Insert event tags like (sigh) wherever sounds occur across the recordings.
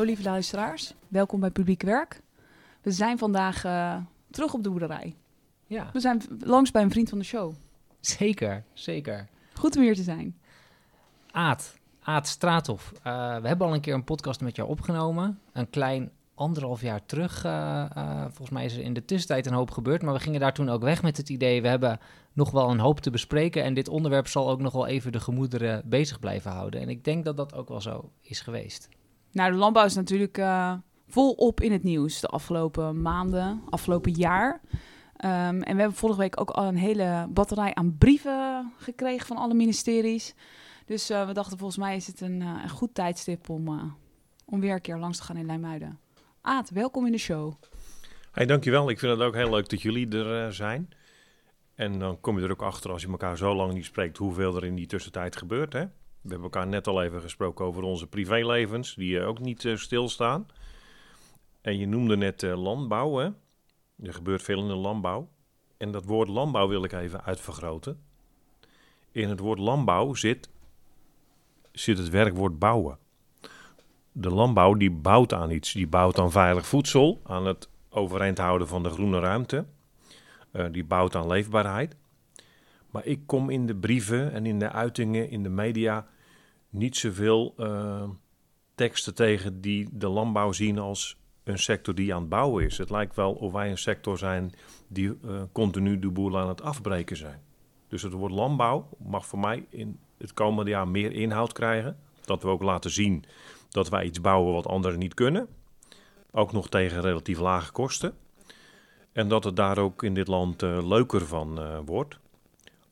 Hallo lieve luisteraars, welkom bij Publiek Werk. We zijn vandaag uh, terug op de boerderij. Ja. We zijn langs bij een vriend van de show. Zeker, zeker. Goed om hier te zijn. Aad, Aad Straathof. Uh, we hebben al een keer een podcast met jou opgenomen. Een klein anderhalf jaar terug. Uh, volgens mij is er in de tussentijd een hoop gebeurd. Maar we gingen daar toen ook weg met het idee. We hebben nog wel een hoop te bespreken. En dit onderwerp zal ook nog wel even de gemoederen bezig blijven houden. En ik denk dat dat ook wel zo is geweest. Nou, de landbouw is natuurlijk uh, volop in het nieuws de afgelopen maanden, afgelopen jaar. Um, en we hebben vorige week ook al een hele batterij aan brieven gekregen van alle ministeries. Dus uh, we dachten, volgens mij is het een, uh, een goed tijdstip om, om weer een keer langs te gaan in Lijmuiden. Aad, welkom in de show. Hey, dankjewel. Ik vind het ook heel leuk dat jullie er zijn. En dan kom je er ook achter als je elkaar zo lang niet spreekt, hoeveel er in die tussentijd gebeurt, hè? We hebben elkaar net al even gesproken over onze privélevens, die uh, ook niet uh, stilstaan. En je noemde net uh, landbouw, hè? Er gebeurt veel in de landbouw. En dat woord landbouw wil ik even uitvergroten. In het woord landbouw zit, zit het werkwoord bouwen. De landbouw die bouwt aan iets. Die bouwt aan veilig voedsel, aan het overeind houden van de groene ruimte. die bouwt aan leefbaarheid. Maar ik kom in de brieven en in de uitingen in de media niet zoveel uh, teksten tegen die de landbouw zien als een sector die aan het bouwen is. Het lijkt wel of wij een sector zijn die uh, continu de boel aan het afbreken zijn. Dus het woord landbouw mag voor mij in het komende jaar meer inhoud krijgen. Dat we ook laten zien dat wij iets bouwen wat anderen niet kunnen. Ook nog tegen relatief lage kosten. En dat het daar ook in dit land uh, leuker van wordt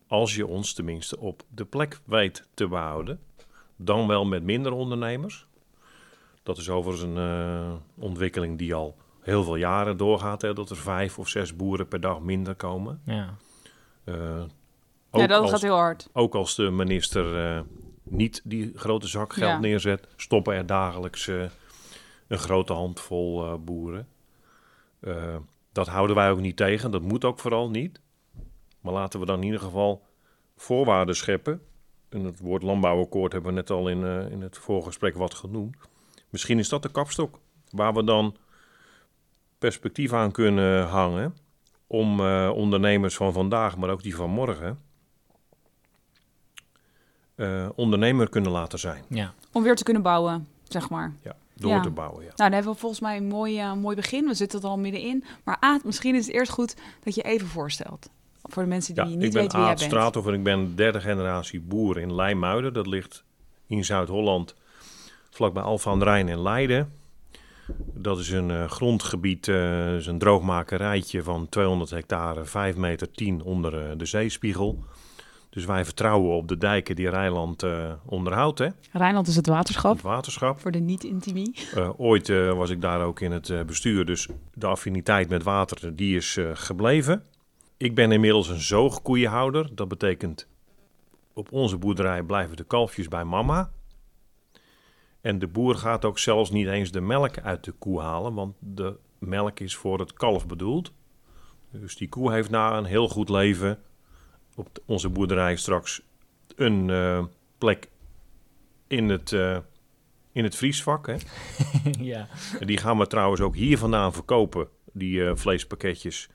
als je ons tenminste op de plek weet te behouden. Dan wel met minder ondernemers. Dat is overigens een uh, ontwikkeling die al heel veel jaren doorgaat. Hè, dat er vijf of zes boeren per dag minder komen. Ja, uh, ja dat als, gaat heel hard. Ook als de minister uh, niet die grote zak geld ja. neerzet, stoppen er dagelijks een grote handvol boeren. dat houden wij ook niet tegen. Dat moet ook vooral niet. Maar laten we dan in ieder geval voorwaarden scheppen. En het woord landbouwakkoord hebben we net al in, uh, in het voorgesprek wat genoemd. Misschien is dat de kapstok waar we dan perspectief aan kunnen hangen. Om uh, ondernemers van vandaag, maar ook die van morgen, uh, ondernemer kunnen laten zijn. Ja. Om weer te kunnen bouwen, zeg maar. Ja, door ja. te bouwen. Ja. Nou, dan hebben we volgens mij een mooi, uh, mooi begin. We zitten er al middenin. Maar Aad, misschien is het eerst goed dat je even voorstelt. Voor de mensen die ja, niet ik ben weten wie jij bent. Straathoff en ik ben derde generatie boer in Leimuiden. Dat ligt in Zuid-Holland, vlakbij Alphen aan de Rijn en Leiden. Dat is een uh, grondgebied, uh, is een droogmakerijtje van 200 hectare, 5 meter 10 onder uh, de zeespiegel. Dus wij vertrouwen op de dijken die Rijnland onderhoudt. Hè? Rijnland is het waterschap. Het waterschap. Voor de niet-intimie. ooit was ik daar ook in het bestuur, dus de affiniteit met water die is gebleven. Ik ben inmiddels een zoogkoeienhouder. Dat betekent op onze boerderij blijven de kalfjes bij mama. En de boer gaat ook zelfs niet eens de melk uit de koe halen, want de melk is voor het kalf bedoeld. Dus die koe heeft na een heel goed leven op onze boerderij straks een uh, plek in het, uh, in het vriesvak. Hè? (laughs) ja. En die gaan we trouwens ook hier vandaan verkopen, die uh, vleespakketjes.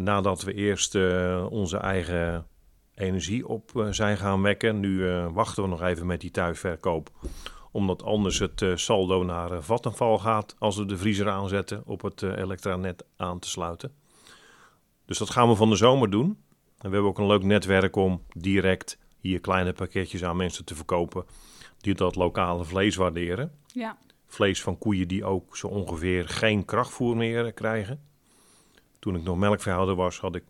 Nadat we eerst uh, onze eigen energie op uh, zijn gaan wekken. Nu uh, wachten we nog even met die thuisverkoop. Omdat anders het saldo naar Vattenval gaat als we de vriezer aanzetten op het elektranet aan te sluiten. Dus dat gaan we van de zomer doen. En we hebben ook een leuk netwerk om direct hier kleine pakketjes aan mensen te verkopen die dat lokale vlees waarderen. Ja. vlees van koeien die ook zo ongeveer geen krachtvoer meer krijgen. Toen ik nog melkveehouder was, had ik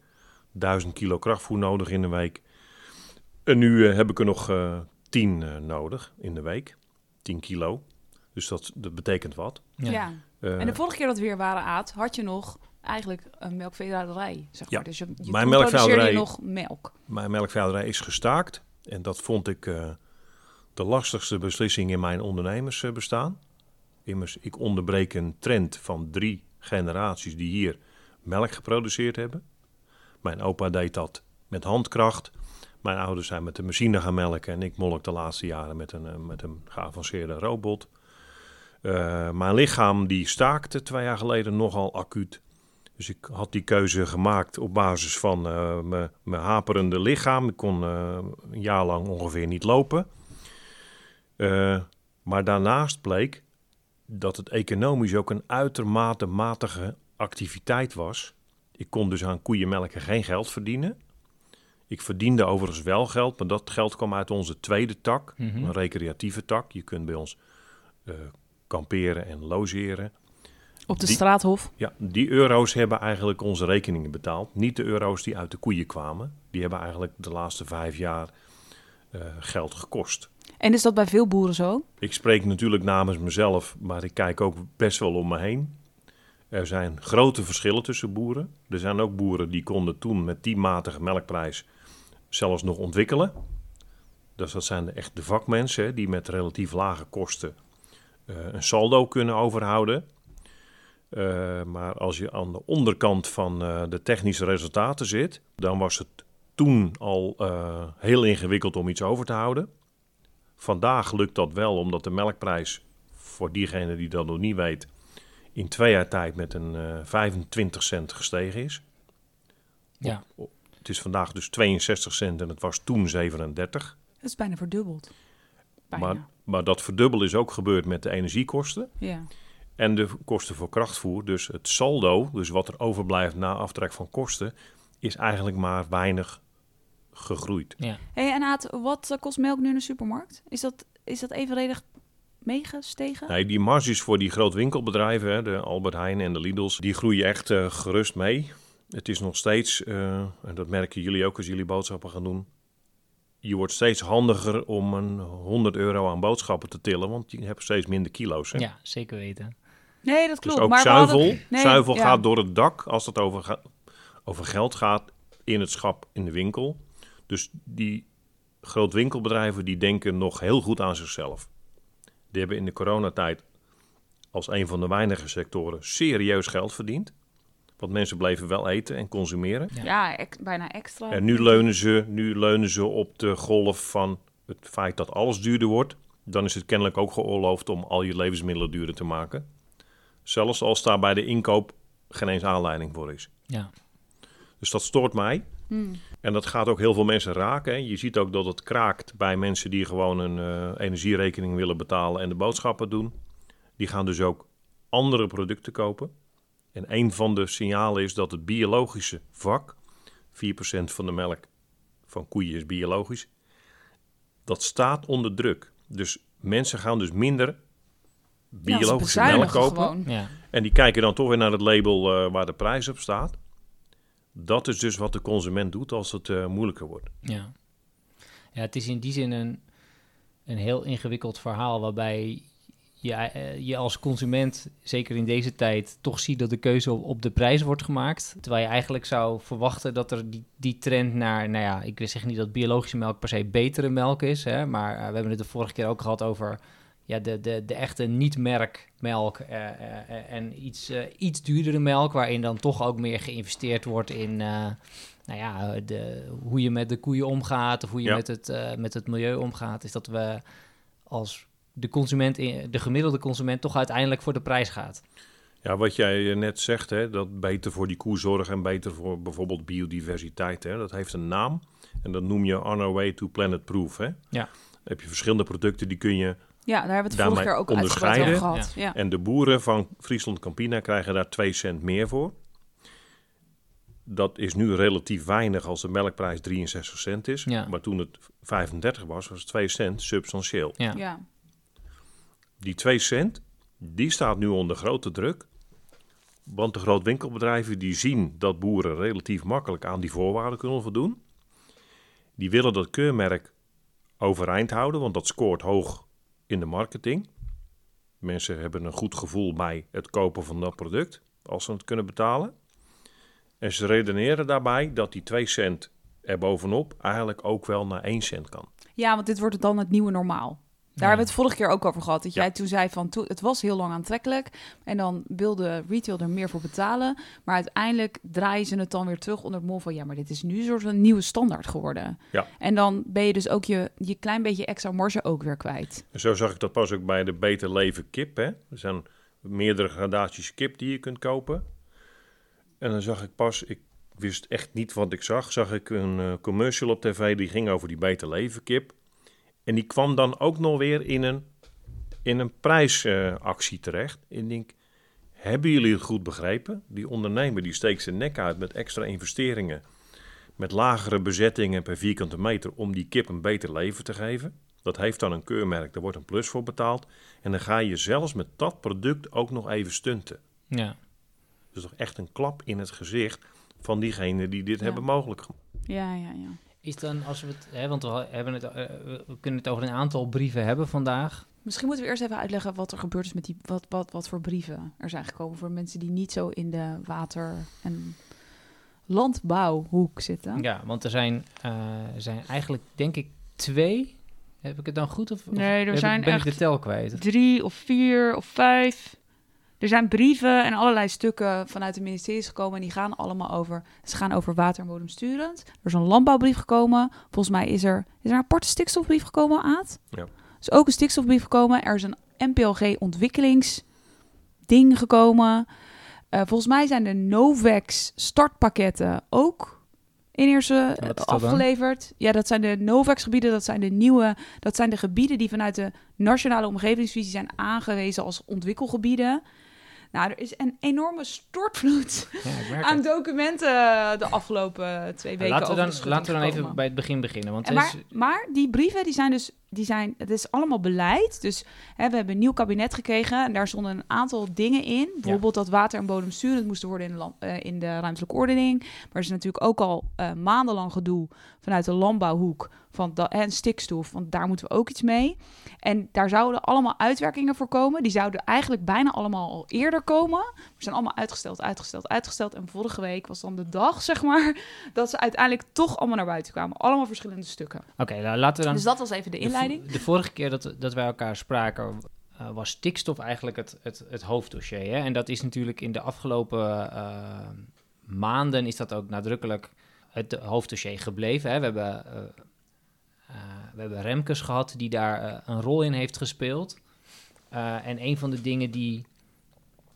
1000 kilo krachtvoer nodig in de week. En nu eh, heb ik er nog eh 10 eh, nodig in de week. 10 kilo. Dus dat, dat betekent wat. Ja. Eh, En de vorige keer dat we weer waren, Aad, had je nog eigenlijk een melkveehouderij, zeg maar. Ja, Dus je, je mijn melkveehouderij- nog melk. Mijn melkveehouderij is gestaakt. En dat vond ik eh, de lastigste beslissing in mijn ondernemersbestaan. Immers, ik onderbreek een trend van drie generaties die hier melk geproduceerd hebben. Mijn opa deed dat met handkracht. Mijn ouders zijn met de machine gaan melken en ik molk de laatste jaren met een, eh, met een geavanceerde robot. Eh, mijn lichaam die staakte twee jaar geleden nogal acuut. Dus ik had die keuze gemaakt op basis van eh, mijn- haperende lichaam. Ik kon een jaar lang ongeveer niet lopen. Maar daarnaast bleek dat het economisch ook een uitermate matige activiteit was. Ik kon dus aan koeienmelken geen geld verdienen. Ik verdiende overigens wel geld, maar dat geld kwam uit onze tweede tak, Mhm. een recreatieve tak. Je kunt bij ons eh, kamperen en logeren. Op de Die- straathof. Ja, die euro's hebben eigenlijk onze rekeningen betaald. Niet de euro's die uit de koeien kwamen. Die hebben eigenlijk de laatste vijf jaar eh, geld gekost. En is dat bij veel boeren zo? Ik spreek natuurlijk namens mezelf, maar ik kijk ook best wel om me heen. Er zijn grote verschillen tussen boeren. Er zijn ook boeren die konden toen met die matige melkprijs zelfs nog ontwikkelen. Dus dat zijn echt de vakmensen die met relatief lage kosten eh, een saldo kunnen overhouden. Eh, maar als je aan de onderkant van eh, de technische resultaten zit, dan was het toen al heel ingewikkeld om iets over te houden. Vandaag lukt dat wel, omdat de melkprijs, voor diegene die dat nog niet weet, in twee jaar tijd met een eh 25 cent gestegen is. Ja. Op- het is vandaag dus 62 cent en het was toen 37. Dat is bijna verdubbeld. Bijna. Maar, maar dat verdubbel is ook gebeurd met de energiekosten ja. en de kosten voor krachtvoer. Dus het saldo, dus wat er overblijft na aftrek van kosten, is eigenlijk maar weinig gegroeid. Ja. Hey, en Aad, wat eh, kost melk nu in de supermarkt? Is dat, is dat evenredig meegestegen? Nee, die marges voor die grootwinkelbedrijven, hè, de Albert Heijn en de Lidl's, die groeien echt eh, gerust mee. Het is nog steeds, eh, en dat merken jullie ook als jullie boodschappen gaan doen. Je wordt steeds handiger om een 100 euro aan boodschappen te tillen, want je hebt steeds minder kilo's. Hè? ja, zeker weten. Nee, dat Dus klopt. ook maar zuivel, hadden- nee, zuivel ja. gaat door het dak als het over, ga- over geld gaat in het schap in de winkel. Dus die grootwinkelbedrijven die denken nog heel goed aan zichzelf. Die hebben in de coronatijd als een van de weinige sectoren serieus geld verdiend. Want mensen bleven wel eten en consumeren. Ja. Bijna extra. En nu leunen, ze, nu leunen ze op de golf van het feit dat alles duurder wordt. Dan is het kennelijk ook geoorloofd om al je levensmiddelen duurder te maken. Zelfs als daar bij de inkoop geen eens aanleiding voor is. Ja. Dus dat stoort mij. Hmm. En dat gaat ook heel veel mensen raken. Hè. Je ziet ook dat het kraakt bij mensen die gewoon een eh, energierekening willen betalen en de boodschappen doen. Die gaan dus ook andere producten kopen. En een van de signalen is dat het biologische vak, 4% van de melk van koeien is biologisch, dat staat onder druk. Dus mensen gaan dus minder Ja, biologische melk kopen. Ja. En die kijken dan toch weer naar het label eh, waar de prijs op staat. Dat is dus wat de consument doet als het eh, moeilijker wordt. Ja. ja, het is in die zin een, een heel ingewikkeld verhaal waarbij je, eh, je als consument, zeker in deze tijd, toch ziet dat de keuze op, de prijs wordt gemaakt. Terwijl je eigenlijk zou verwachten dat er die, die trend naar, nou ja, ik zeg niet dat biologische melk per se betere melk is, hè, maar eh, we hebben het de vorige keer ook gehad over ja, de, de, de echte niet-merkmelk eh, eh, eh, en iets, eh, iets duurdere melk, waarin dan toch ook meer geïnvesteerd wordt in, nou ja, de, hoe je met de koeien omgaat of hoe je Ja. met, het, met het milieu omgaat, is dat we als de consument, in- de gemiddelde consument, toch uiteindelijk voor de prijs gaat. Ja, wat jij net zegt, hè, dat beter voor die koe zorgen en beter voor bijvoorbeeld biodiversiteit. Hè, dat heeft een naam en dat noem je on our way to planet proof. Hè. Ja. Dan heb je verschillende producten die kun je... Ja, daar hebben we het vorige keer ook uitgebreid over onderscheiden. gehad. Ja. En de boeren van Friesland Campina krijgen daar 2 cent meer voor. Dat is nu relatief weinig als de melkprijs 63 cent is. Ja. Maar toen het 35 was, was 2 cent substantieel. Ja. Ja. Die 2 cent, Die staat nu onder grote druk. Want de grootwinkelbedrijven die zien dat boeren relatief makkelijk aan die voorwaarden kunnen voldoen. Die willen dat keurmerk overeind houden, want dat scoort hoog in de marketing. Mensen hebben een goed gevoel bij het kopen van dat product, als ze het kunnen betalen. En ze redeneren daarbij dat die 2 cent erbovenop eigenlijk ook wel naar 1 cent kan. Ja, want dit wordt dan het nieuwe normaal. Daar hebben we het vorige keer ook over gehad. Dat Ja. jij toen zei van toen, het was heel lang aantrekkelijk. En dan wilde retail er meer voor betalen. Maar uiteindelijk draaien ze het dan weer terug onder het mol van ja, maar dit is nu een soort van nieuwe standaard geworden. Ja. En dan ben je dus ook je, je klein beetje extra marge ook weer kwijt. En zo zag ik dat pas ook bij de Beter Leven kip. Hè? Er zijn meerdere gradaties kip die je kunt kopen. En dan zag ik pas, ik wist echt niet wat ik zag, zag ik een eh, commercial op tv die ging over die Beter Leven kip. En die kwam dan ook nog weer in een, in een prijsactie terecht. En ik denk, hebben jullie het goed begrepen? Die ondernemer die steekt zijn nek uit met extra investeringen. Met lagere bezettingen per vierkante meter om die kip een beter leven te geven. Dat heeft dan een keurmerk, daar wordt een plus voor betaald. En dan ga je zelfs met dat product ook nog even stunten. Ja. Dus toch echt een klap in het gezicht van diegenen die dit Ja. hebben mogelijk gemaakt. Ja, ja, ja. Is dan, als we het, hè, want we, hebben het, eh, we- kunnen het over een aantal brieven hebben vandaag. Misschien moeten we eerst even uitleggen wat er gebeurd is met die, wat, wat, wat voor brieven er zijn gekomen voor mensen die niet zo in de water- en landbouwhoek zitten. Ja, want er zijn, eh, er zijn eigenlijk, denk ik, twee. Heb ik het dan goed? Of, of Nee, er ik- zijn ben echt- ik de tel kwijt? drie of vier of vijf. Er zijn brieven en allerlei stukken vanuit de ministeries gekomen en die gaan allemaal over. Ze gaan over water en bodemsturend. Er is een landbouwbrief gekomen. Volgens mij is er, is er een aparte stikstofbrief gekomen, Aad? Ja. Er is ook een stikstofbrief gekomen. Er is een MPLG ontwikkelingsding gekomen. Eh, volgens mij zijn de Novex startpakketten ook in eerste dan? afgeleverd. Ja, dat zijn de Novex gebieden. Dat zijn de nieuwe, dat zijn de gebieden die vanuit de Nationale Omgevingsvisie zijn aangewezen als ontwikkelgebieden. Nou, er is een enorme stortvloed Ja, (laughs) aan documenten de afgelopen twee weken. Laten we dan, laten we dan even bij het begin beginnen. Want En maar, is- maar die brieven, die zijn dus, die zijn, het is allemaal beleid. Dus hè, we hebben een nieuw kabinet gekregen en daar stonden een aantal dingen in. Bijvoorbeeld dat water en bodem sturend moesten worden in de, land- eh, in de ruimtelijke ordening. Maar er is natuurlijk ook al eh, maandenlang gedoe vanuit de landbouwhoek van en stikstof, want daar moeten we ook iets mee. En daar zouden allemaal uitwerkingen voor komen. Die zouden eigenlijk bijna allemaal al eerder komen. Maar ze zijn allemaal uitgesteld, uitgesteld, uitgesteld. En vorige week was dan de dag, zeg maar, (laughs) dat ze uiteindelijk toch allemaal naar buiten kwamen. Allemaal verschillende stukken. Oké, nou, laten we dan... Dus dat was even de de De, vorige keer dat, dat wij elkaar spraken, eh, was stikstof eigenlijk het, het, het hoofddossier. Hè? En dat is natuurlijk in de afgelopen eh, maanden is dat ook nadrukkelijk het hoofddossier gebleven. Hè? We, hebben, eh, we hebben Remkes gehad die daar een rol in heeft gespeeld. En een van de dingen die,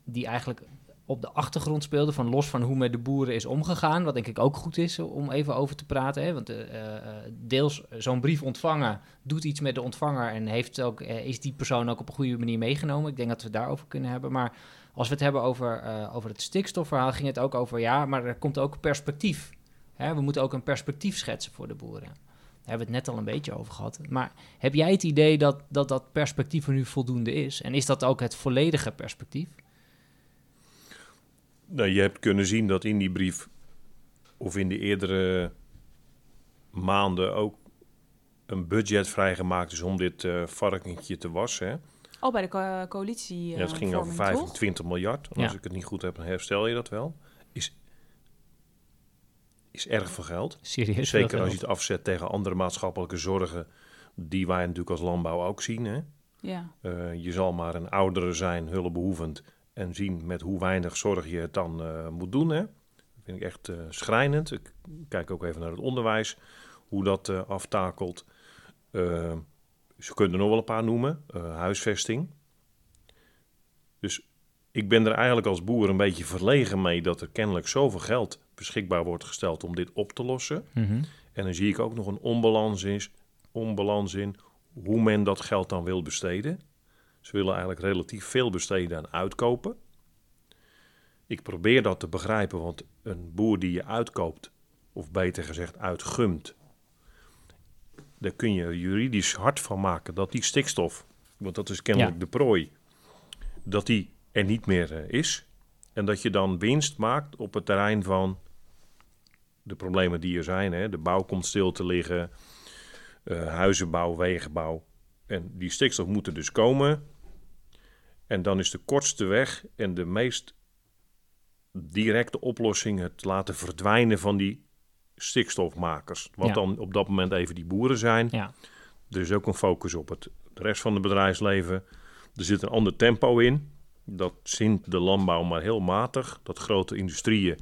die eigenlijk op de achtergrond speelde, van los van hoe met de boeren is omgegaan, wat denk ik ook goed is om even over te praten. Hè? Want eh, eh, deels zo'n brief ontvangen doet iets met de ontvanger en heeft ook, eh, is die persoon ook op een goede manier meegenomen. Ik denk dat we daarover kunnen hebben. Maar als we het hebben over, over het stikstofverhaal, ging het ook over ja, maar er komt ook perspectief. Hè? We moeten ook een perspectief schetsen voor de boeren. Daar hebben we het net al een beetje over gehad. Maar heb jij het idee dat dat, dat perspectief er nu voldoende is? En is dat ook het volledige perspectief? Nou, je hebt kunnen zien dat in die brief, of in de eerdere maanden ook een budget vrijgemaakt is om dit eh varkentje te wassen. Hè? Al bij de co- coalitie. ja, het ging over vorming, toch? 25 miljard. Als ik het niet goed heb, dan herstel je dat wel. Is, is erg veel geld. Serieus? Zeker als je het afzet tegen andere maatschappelijke zorgen die wij natuurlijk als landbouw ook zien. Hè? Ja. Eh, je zal maar een oudere zijn, hulpbehoevend. En zien met hoe weinig zorg je het dan eh, moet doen. Hè? Dat vind ik echt eh, schrijnend. Ik kijk ook even naar het onderwijs, hoe dat eh, aftakelt. Ze kunnen er nog wel een paar noemen. Huisvesting. Dus ik ben er eigenlijk als boer een beetje verlegen mee dat er kennelijk zoveel geld beschikbaar wordt gesteld om dit op te lossen. Mhm. En dan zie ik ook nog een onbalans, is, onbalans in hoe men dat geld dan wil besteden. Ze willen eigenlijk relatief veel besteden aan uitkopen. Ik probeer dat te begrijpen, want een boer die je uitkoopt, of beter gezegd uitgumt, daar kun je juridisch hard van maken dat die stikstof, want dat is kennelijk de prooi, dat die er niet meer eh, is. En dat je dan winst maakt op het terrein van de problemen die er zijn. Hè. De bouw komt stil te liggen, eh, huizenbouw, wegenbouw. En die stikstof moet er dus komen. En dan is de kortste weg en de meest directe oplossing het laten verdwijnen van die stikstofmakers. Wat Ja. dan op dat moment even die boeren zijn. Ja. Er is ook een focus op het de rest van het bedrijfsleven. Er zit een ander tempo in. Dat zint de landbouw maar heel matig. Dat grote industrieën,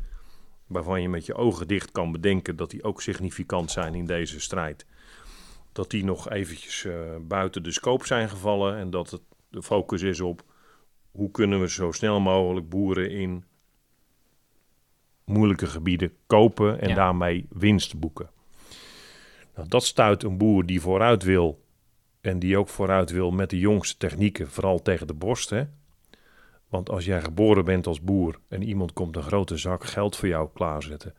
waarvan je met je ogen dicht kan bedenken dat die ook significant zijn in deze strijd. Dat die nog eventjes eh, buiten de scope zijn gevallen. En dat het de focus is op hoe kunnen we zo snel mogelijk boeren in moeilijke gebieden kopen en Ja. daarmee winst boeken. Nou, dat stuit een boer die vooruit wil en die ook vooruit wil met de jongste technieken, vooral tegen de borst. Hè? Want als jij geboren bent als boer en iemand komt een grote zak geld voor jou klaarzetten,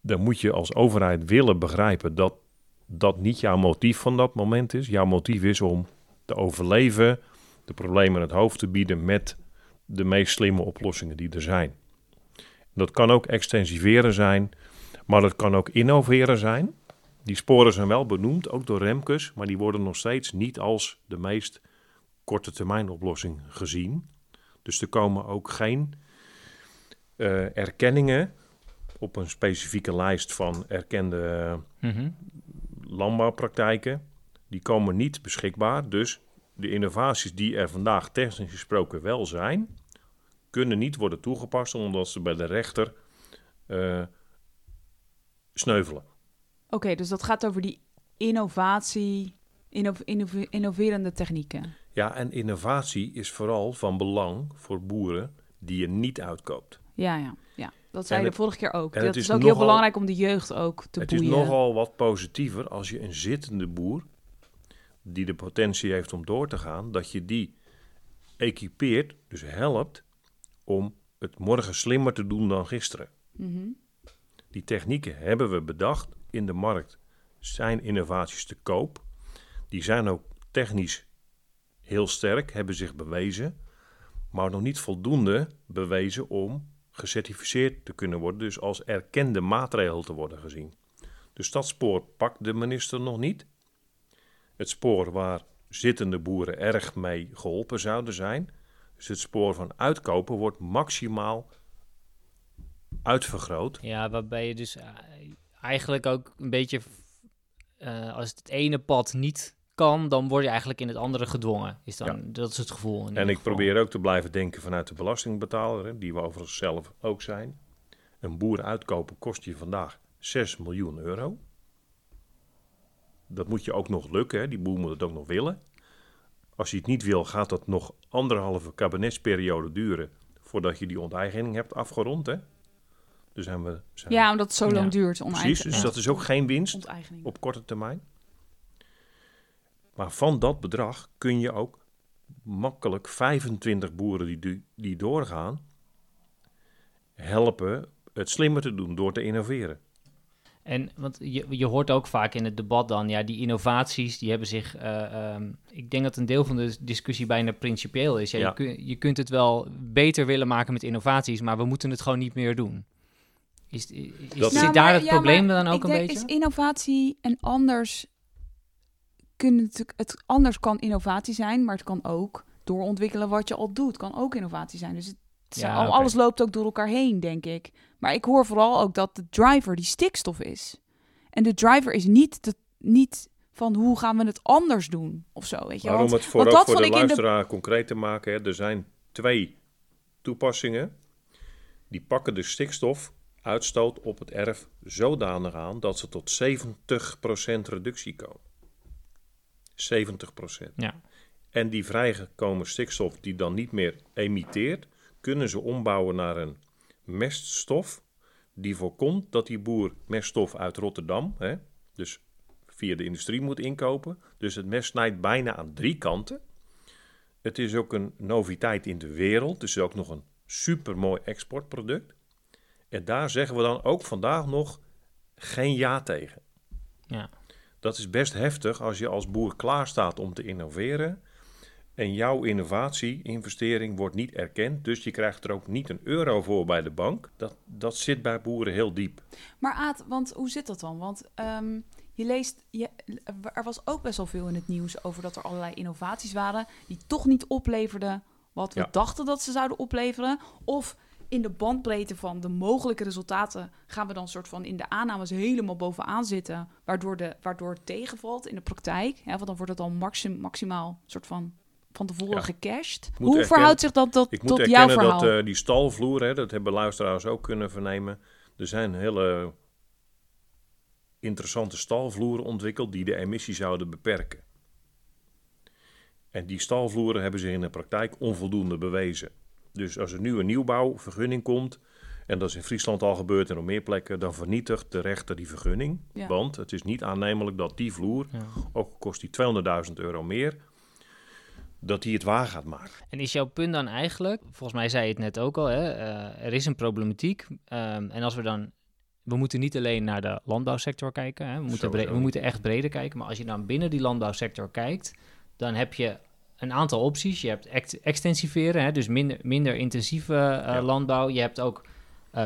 dan moet je als overheid willen begrijpen dat dat niet jouw motief van dat moment is. Jouw motief is om te overleven, de problemen het hoofd te bieden met de meest slimme oplossingen die er zijn. Dat kan ook extensiveren zijn, maar dat kan ook innoveren zijn. Die sporen zijn wel benoemd, ook door Remkes, maar die worden nog steeds niet als de meest korte termijn oplossing gezien. Dus er komen ook geen eh, erkenningen op een specifieke lijst van erkende Mhm. Landbouwpraktijken. Die komen niet beschikbaar. Dus de innovaties die er vandaag technisch gesproken wel zijn, kunnen niet worden toegepast omdat ze bij de rechter eh, sneuvelen. Oké, dus dat gaat over die innovatie, inno- innove- innoverende technieken. Ja, en innovatie is vooral van belang voor boeren die je niet uitkoopt. Ja, ja. Dat zei je het- de vorige keer ook. het is is ook heel nogal- belangrijk om de jeugd ook te het boeien. is nogal wat positiever als je een zittende boer, die de potentie heeft om door te gaan, dat je die equipeert, dus helpt, om het morgen slimmer te doen dan gisteren. Mhm. Die technieken hebben we bedacht in de markt. Zijn innovaties te koop. Die zijn ook technisch heel sterk, hebben zich bewezen, maar nog niet voldoende bewezen om gecertificeerd te kunnen worden, dus als erkende maatregel te worden gezien. Dus dat spoor pakt de minister nog niet. Het spoor waar zittende boeren erg mee geholpen zouden zijn. Dus het spoor van uitkopen wordt maximaal uitvergroot. Ja, waarbij je dus eh, eigenlijk ook een beetje, eh, als het ene pad niet kan, dan word je eigenlijk in het andere gedwongen. Is dan, Dat is het gevoel. En ik geval. probeer ook te blijven denken vanuit de belastingbetaler, hè, die we overigens zelf ook zijn. Een boer uitkopen kost je vandaag 6 miljoen euro. Dat moet je ook nog lukken, hè. die boer moet het ook nog willen. Als je het niet wil, gaat dat nog anderhalve kabinetsperiode duren voordat je die onteigening hebt afgerond. Hè. Dus zijn we, zijn Ja, omdat het zo lang Ja. duurt. Precies, dus Ja. dat is ook geen winst op korte termijn. Maar van dat bedrag kun je ook makkelijk 25 boeren die, die, doorgaan helpen het slimmer te doen door te innoveren. En want je, je hoort ook vaak in het debat dan, ja, die innovaties, die hebben zich. eh, ehm, ik denk dat een deel van de discussie bijna principieel is. Ja, Ja. Je, kun- je kunt het wel beter willen maken met innovaties, maar we moeten het gewoon niet meer doen. Is, is, Dat- zit Nou, daar maar- het ja, probleem maar dan ook ik een denk, beetje? Is innovatie en anders kunnen natuurlijk het anders kan innovatie zijn, maar het kan ook doorontwikkelen wat je al doet, kan ook innovatie zijn. Dus het Ja, al- oké. alles loopt ook door elkaar heen, denk ik. Maar ik hoor vooral ook dat de driver die stikstof is. En de driver is niet, de, niet van hoe gaan we het anders doen of zo, weet je. Maar om Want- het voor, want dat voor de luisteraar concreet te maken, hè, er zijn twee toepassingen. Die pakken de stikstofuitstoot op het erf zodanig aan dat ze tot 70% reductie komen. 70%. Ja. En die vrijgekomen stikstof die dan niet meer emitteert, kunnen ze ombouwen naar een meststof die voorkomt dat die boer meststof uit Rotterdam, hè, dus via de industrie moet inkopen. Dus het mes snijdt bijna aan drie kanten. Het is ook een noviteit in de wereld, dus ook nog een supermooi exportproduct. En daar zeggen we dan ook vandaag nog geen ja tegen. Ja. Dat is best heftig als je als boer klaar staat om te innoveren. En jouw innovatie, investering wordt niet erkend. Dus je krijgt er ook niet een euro voor bij de bank. Dat, dat zit bij boeren heel diep. Maar Aad, want hoe zit dat dan? Want ehm, je leest, je, er was ook best wel veel in het nieuws over dat er allerlei innovaties waren die toch niet opleverden wat we Ja. dachten dat ze zouden opleveren. Of in de bandbreedte van de mogelijke resultaten gaan we dan soort van in de aannames helemaal bovenaan zitten, waardoor, de, waardoor het tegenvalt in de praktijk. Hè, want dan wordt het al maxim, maximaal soort van van tevoren Ja. gecashed. Hoe erkennen- verhoudt zich dat tot, Ik moet tot jouw erkennen verhaal? dat eh, die stalvloer, hè, dat hebben luisteraars ook kunnen vernemen. Er zijn hele interessante stalvloeren ontwikkeld die de emissie zouden beperken. En die stalvloeren hebben zich in de praktijk onvoldoende bewezen. Dus als er nu een nieuwbouwvergunning komt, en dat is in Friesland al gebeurd en op meer plekken, dan vernietigt de rechter die vergunning. Ja. Want het is niet aannemelijk dat die vloer, Ja. ook al kost die 200.000 euro meer, dat die het waar gaat maken. En is jouw punt dan eigenlijk, volgens mij zei je het net ook al, hè, eh, er is een problematiek. ehm, en als we dan, we moeten niet alleen naar de landbouwsector kijken, hè, we, moeten we moeten echt breder kijken. Maar als je dan binnen die landbouwsector kijkt, dan heb je een aantal opties. Je hebt ex- extensiveren, hè, dus minder, minder intensieve eh, Ja. landbouw. Je hebt ook,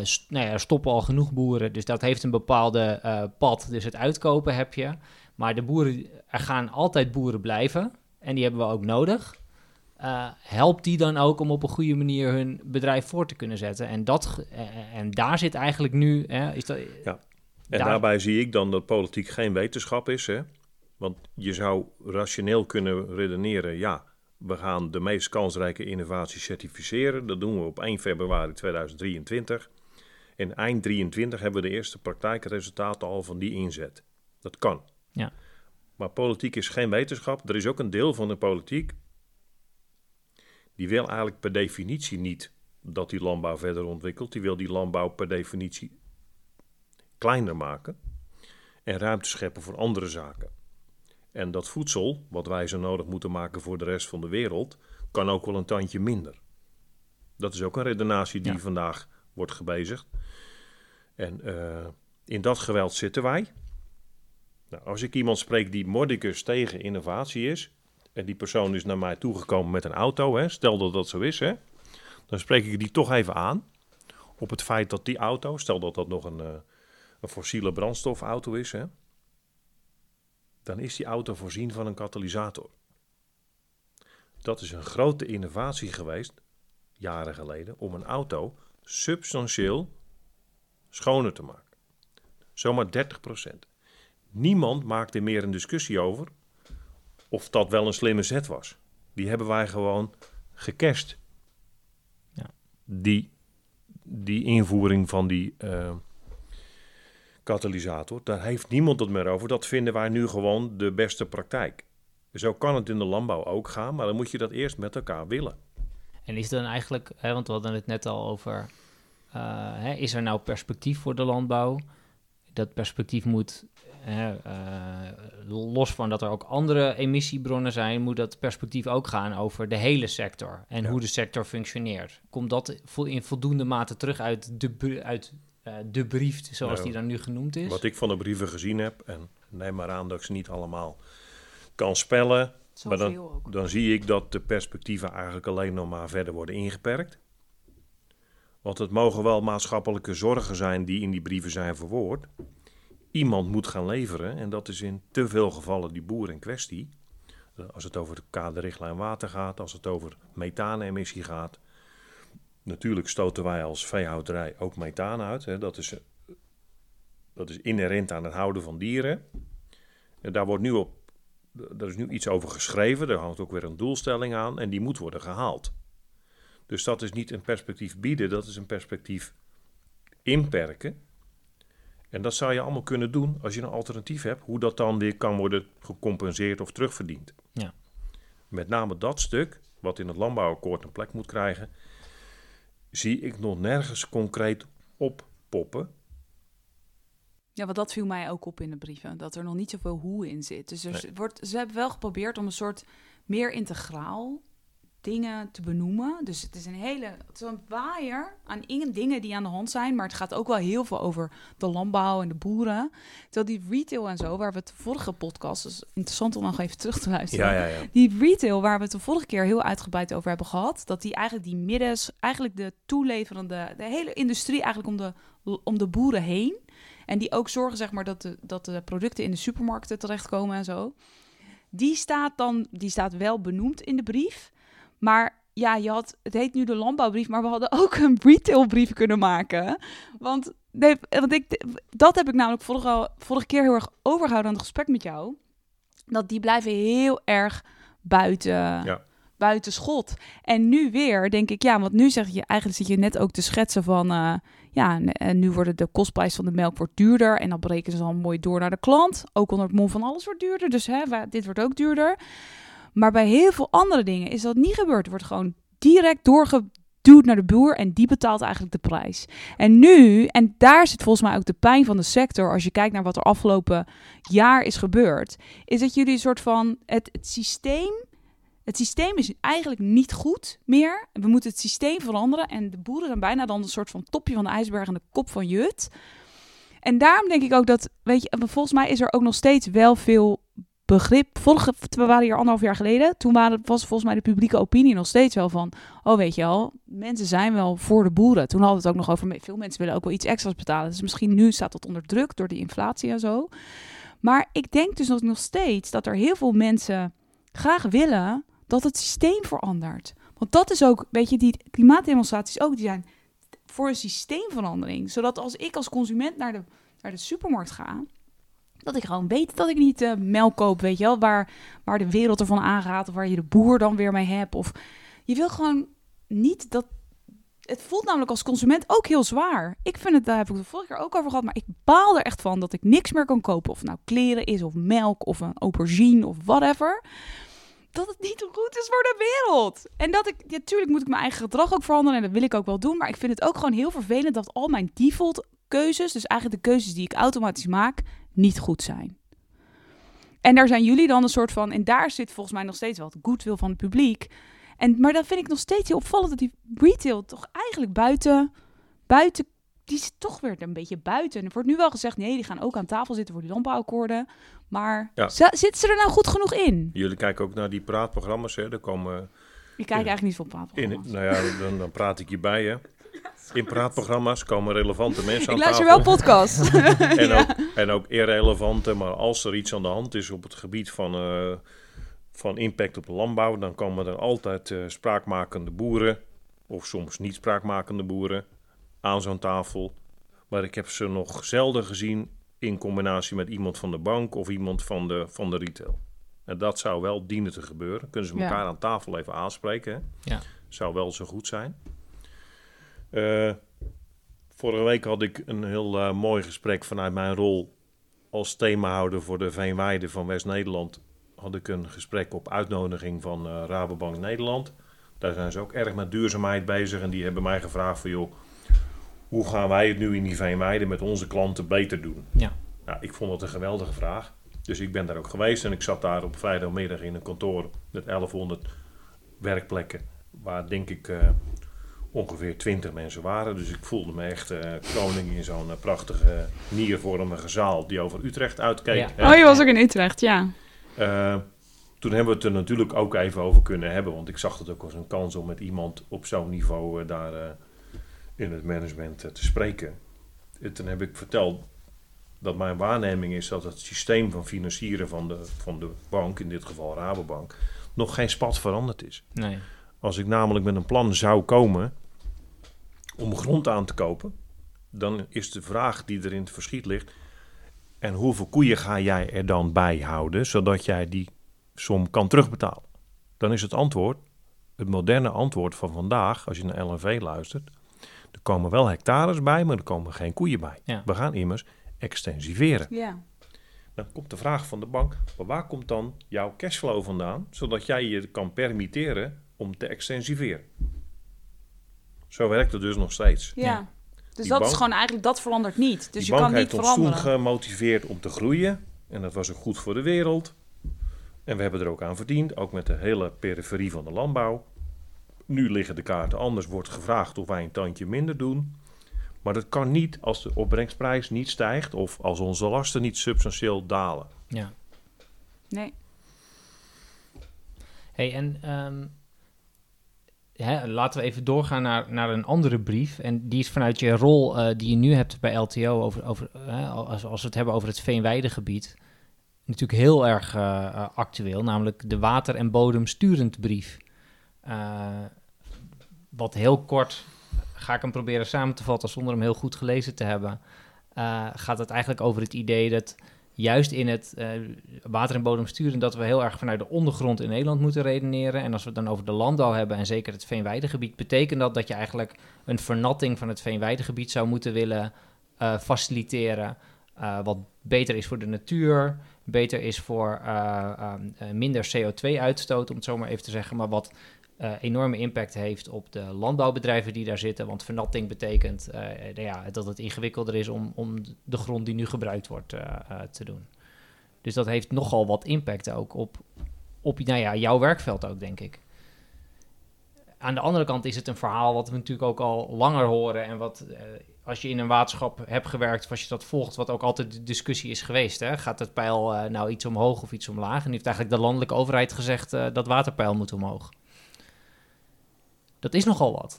st- nou ja, er stoppen al genoeg boeren, dus dat heeft een bepaalde eh, pad. Dus het uitkopen heb je. Maar de boeren, er gaan altijd boeren blijven. En die hebben we ook nodig. Helpt die dan ook om op een goede manier hun bedrijf voor te kunnen zetten? En, dat, en daar zit eigenlijk nu. Hè, is dat, En Daar- daarbij zie ik dan dat politiek geen wetenschap is. Hè? Want je zou rationeel kunnen redeneren, ja, we gaan de meest kansrijke innovaties certificeren. Dat doen we op 1 februari 2023. En eind 23 hebben we de eerste praktijkresultaten al van die inzet. Dat kan. Ja. Maar politiek is geen wetenschap. Er is ook een deel van de politiek die wil eigenlijk per definitie niet dat die landbouw verder ontwikkelt. Die wil die landbouw per definitie kleiner maken en ruimte scheppen voor andere zaken. En dat voedsel, wat wij zo nodig moeten maken voor de rest van de wereld, kan ook wel een tandje minder. Dat is ook een redenatie die Ja. vandaag wordt gebezigd. En eh, in dat geweld zitten wij. Nou, als ik iemand spreek die mordicus tegen innovatie is, en die persoon is naar mij toegekomen met een auto, hè, stel dat dat zo is, hè, dan spreek ik die toch even aan op het feit dat die auto, stel dat dat nog een, eh, een fossiele brandstofauto is, hè, dan is die auto voorzien van een katalysator. Dat is een grote innovatie geweest, jaren geleden, om een auto substantieel schoner te maken. Zomaar 30%. Niemand maakte meer een discussie over of dat wel een slimme zet was. Die hebben wij gewoon gecast. Ja. Die, die invoering van die eh, katalysator, daar heeft niemand het meer over. Dat vinden wij nu gewoon de beste praktijk. Zo kan het in de landbouw ook gaan, maar dan moet je dat eerst met elkaar willen. en is dan eigenlijk, hè, want we hadden het net al over. eh, hè, is er nou perspectief voor de landbouw? Dat perspectief moet, hè, eh, los van dat er ook andere emissiebronnen zijn, moet dat perspectief ook gaan over de hele sector en Ja. hoe de sector functioneert. Komt dat in voldoende mate terug uit de, uit, eh, de brief, zoals Nou, die dan nu genoemd is? Wat ik van de brieven gezien heb, en neem maar aan dat ik ze niet allemaal kan spellen, maar dan- dan zie ik dat de perspectieven eigenlijk alleen nog maar verder worden ingeperkt. Want het mogen wel maatschappelijke zorgen zijn die in die brieven zijn verwoord. Iemand moet gaan leveren en dat is in te veel gevallen die boer in kwestie. Eh, Als het over de kaderrichtlijn water gaat, als het over methaanemissie gaat. Natuurlijk stoten wij als veehouderij ook methaan uit. Hè. Dat, is, eh, dat is inherent aan het houden van dieren. En daar wordt nu op er is nu iets over geschreven, er hangt ook weer een doelstelling aan en die moet worden gehaald. Dus dat is niet een perspectief bieden, dat is een perspectief inperken. En dat zou je allemaal kunnen doen als je een alternatief hebt, hoe dat dan weer kan worden gecompenseerd of terugverdiend. Ja. Met name dat stuk, wat in het landbouwakkoord een plek moet krijgen, zie ik nog nergens concreet oppoppen. Ja, want dat viel mij ook op in de brieven. Dat er nog niet zoveel hoe in zit. Dus er Nee. wordt, ze hebben wel geprobeerd om een soort meer integraal dingen te benoemen. Dus het is een hele het is een waaier aan in- dingen die aan de hand zijn. Maar het gaat ook wel heel veel over de landbouw en de boeren. Terwijl die retail en zo, waar we het de vorige podcast... dus interessant om nog even terug te luisteren. Ja, ja, ja. Die retail, waar we het de vorige keer heel uitgebreid over hebben gehad, dat die eigenlijk die middens, eigenlijk de toeleverende, de hele industrie eigenlijk om de, om de boeren heen. En die ook zorgen, zeg maar, dat de, dat de producten in de supermarkten terechtkomen en zo. Die staat dan, die staat wel benoemd in de brief. Maar ja, je had, het heet nu de landbouwbrief, maar we hadden (laughs) ook een retailbrief kunnen maken. Want, nee, want ik, dat heb ik namelijk vorige, vorige keer heel erg overgehouden aan het gesprek met jou. Dat die blijven heel erg buiten, Ja. buiten schot. En nu weer denk ik, ja, want nu zeg je, eigenlijk zit je net ook te schetsen van, eh, ja, en, en nu wordt de kostprijs van de melk wordt duurder. En dan berekenen ze al mooi door naar de klant. Ook onder het mom van alles wordt duurder. Dus hè, dit wordt ook duurder. Maar bij heel veel andere dingen is dat niet gebeurd. Er wordt gewoon direct doorgeduwd naar de boer en die betaalt eigenlijk de prijs. En nu, en daar zit volgens mij ook de pijn van de sector, als je kijkt naar wat er afgelopen jaar is gebeurd, is dat jullie een soort van het, het systeem. Het systeem is eigenlijk niet goed meer. We moeten het systeem veranderen. En de boeren zijn bijna dan een soort van topje van de ijsberg en de kop van Jut. En daarom denk ik ook dat, weet je, volgens mij is er ook nog steeds wel veel begrip. Vorige, we waren hier anderhalf jaar geleden. Toen waren, was volgens mij de publieke opinie nog steeds wel van, oh weet je al, mensen zijn wel voor de boeren. Toen hadden we het ook nog over, veel mensen willen ook wel iets extra's betalen. Dus misschien nu staat dat onder druk door die inflatie en zo. Maar ik denk dus nog steeds dat er heel veel mensen graag willen dat het systeem verandert. Want dat is ook, weet je, die klimaatdemonstraties ook, die zijn voor een systeemverandering. Zodat als ik als consument naar de, naar de supermarkt ga, dat ik gewoon weet dat ik niet eh, melk koop, weet je wel, waar, waar de wereld ervan aangaat, of waar je de boer dan weer mee hebt. Of je wil gewoon niet dat. Het voelt namelijk als consument ook heel zwaar. Ik vind het, daar heb ik het vorige keer ook over gehad, maar ik baal er echt van dat ik niks meer kan kopen. Of nou kleren is, of melk, of een aubergine, of whatever. Dat het niet goed is voor de wereld. En dat ik, natuurlijk moet ik mijn eigen gedrag ook veranderen en dat wil ik ook wel doen. Maar ik vind het ook gewoon heel vervelend dat al mijn default keuzes, dus eigenlijk de keuzes die ik automatisch maak, niet goed zijn. En daar zijn jullie dan een soort van, en daar zit volgens mij nog steeds wel het goodwill van het publiek. En, maar dat vind ik nog steeds heel opvallend dat die retail toch eigenlijk buiten, buiten, die zit toch weer een beetje buiten. En er wordt nu wel gezegd, nee, die gaan ook aan tafel zitten voor die landbouwakkoorden. Maar Ja. zitten ze er nou goed genoeg in? Jullie kijken ook naar die praatprogramma's, hè? Daar komen Ik kijk eigenlijk niet van papen. in, nou ja, dan, dan praat ik je bij, hè? In praatprogramma's komen relevante mensen aan Ik luister tafel. wel podcast. (laughs) (laughs) en, ook, en ook irrelevante, maar als er iets aan de hand is op het gebied van, eh, van impact op de landbouw, dan komen er altijd eh, spraakmakende boeren, of soms niet spraakmakende boeren, aan zo'n tafel. Maar ik heb ze nog zelden gezien in combinatie met iemand van de bank of iemand van de, van de retail. En dat zou wel dienen te gebeuren. Kunnen ze Ja. elkaar aan tafel even aanspreken? Hè? Ja. Zou wel zo goed zijn. Eh, vorige week had ik een heel eh, mooi gesprek vanuit mijn rol als themahouder voor de Veenweide van West-Nederland. Had ik een gesprek op uitnodiging van eh, Rabobank Nederland. Daar zijn ze ook erg met duurzaamheid bezig. En die hebben mij gevraagd van joh, hoe gaan wij het nu in die Veenweide met onze klanten beter doen? Ja. Nou, ik vond het een geweldige vraag. Dus ik ben daar ook geweest en ik zat daar op vrijdagmiddag in een kantoor met 1100 werkplekken. Waar denk ik ongeveer 20 mensen waren. Dus ik voelde me echt eh, koning in zo'n eh, prachtige niervormige zaal die over Utrecht uitkeek. Ja. Oh, je was ook in Utrecht, ja. Eh, toen hebben we het er natuurlijk ook even over kunnen hebben. Want ik zag het ook als een kans om met iemand op zo'n niveau daar eh, in het management te spreken. En toen heb ik verteld dat mijn waarneming is dat het systeem van financieren van de, van de bank, in dit geval Rabobank, nog geen spat veranderd is. Nee. Als ik namelijk met een plan zou komen om grond aan te kopen, dan is de vraag die er in het verschiet ligt: en hoeveel koeien ga jij er dan bij houden, zodat jij die som kan terugbetalen? Dan is het antwoord, het moderne antwoord van vandaag, als je naar LNV luistert, er komen wel hectares bij, maar er komen geen koeien bij. Ja. We gaan immers extensiveren. Ja. Dan komt de vraag van de bank, maar waar komt dan jouw cashflow vandaan, zodat jij je kan permitteren om te extensiveren? Zo werkt het dus nog steeds. Ja. Dus Die dat is gewoon eigenlijk, dat verandert niet. Dus Die je kan niet ons toen veranderen. gemotiveerd om te groeien. En dat was ook goed voor de wereld. En we hebben er ook aan verdiend, ook met de hele periferie van de landbouw. Nu liggen de kaarten anders, wordt gevraagd of wij een tandje minder doen. Maar dat kan niet als de opbrengsprijs niet stijgt of als onze lasten niet substantieel dalen. Ja. Nee. Hey, en ehm, hè, laten we even doorgaan naar, naar een andere brief. En die is vanuit je rol eh, die je nu hebt bij LTO, over, over, als, als we het hebben over het Veenweidegebied, natuurlijk heel erg eh, eh, actueel, namelijk de water- en bodemsturend brief. Wat heel kort, ga ik hem proberen samen te vatten zonder hem heel goed gelezen te hebben, gaat het eigenlijk over het idee dat juist in het eh, water- en bodemsturen dat we heel erg vanuit de ondergrond in Nederland moeten redeneren. En als we het dan over de landbouw hebben en zeker het veenweidegebied, betekent dat dat je eigenlijk een vernatting van het veenweidegebied zou moeten willen eh, faciliteren. eh, wat beter is voor de natuur, beter is voor minder CO2-uitstoot, om het zo maar even te zeggen, maar wat eh, enorme impact heeft op de landbouwbedrijven die daar zitten. Want vernatting betekent eh, nou ja, dat het ingewikkelder is om, om de grond die nu gebruikt wordt eh, te doen. Dus dat heeft nogal wat impact ook op, op nou ja, jouw werkveld ook, denk ik. Aan de andere kant is het een verhaal wat we natuurlijk ook al langer horen. En wat, als je in een waterschap hebt gewerkt, of als je dat volgt, wat ook altijd de discussie is geweest. Hè? Gaat het pijl nou iets omhoog of iets omlaag? En heeft eigenlijk de landelijke overheid gezegd dat waterpeil moet omhoog. Dat is nogal wat.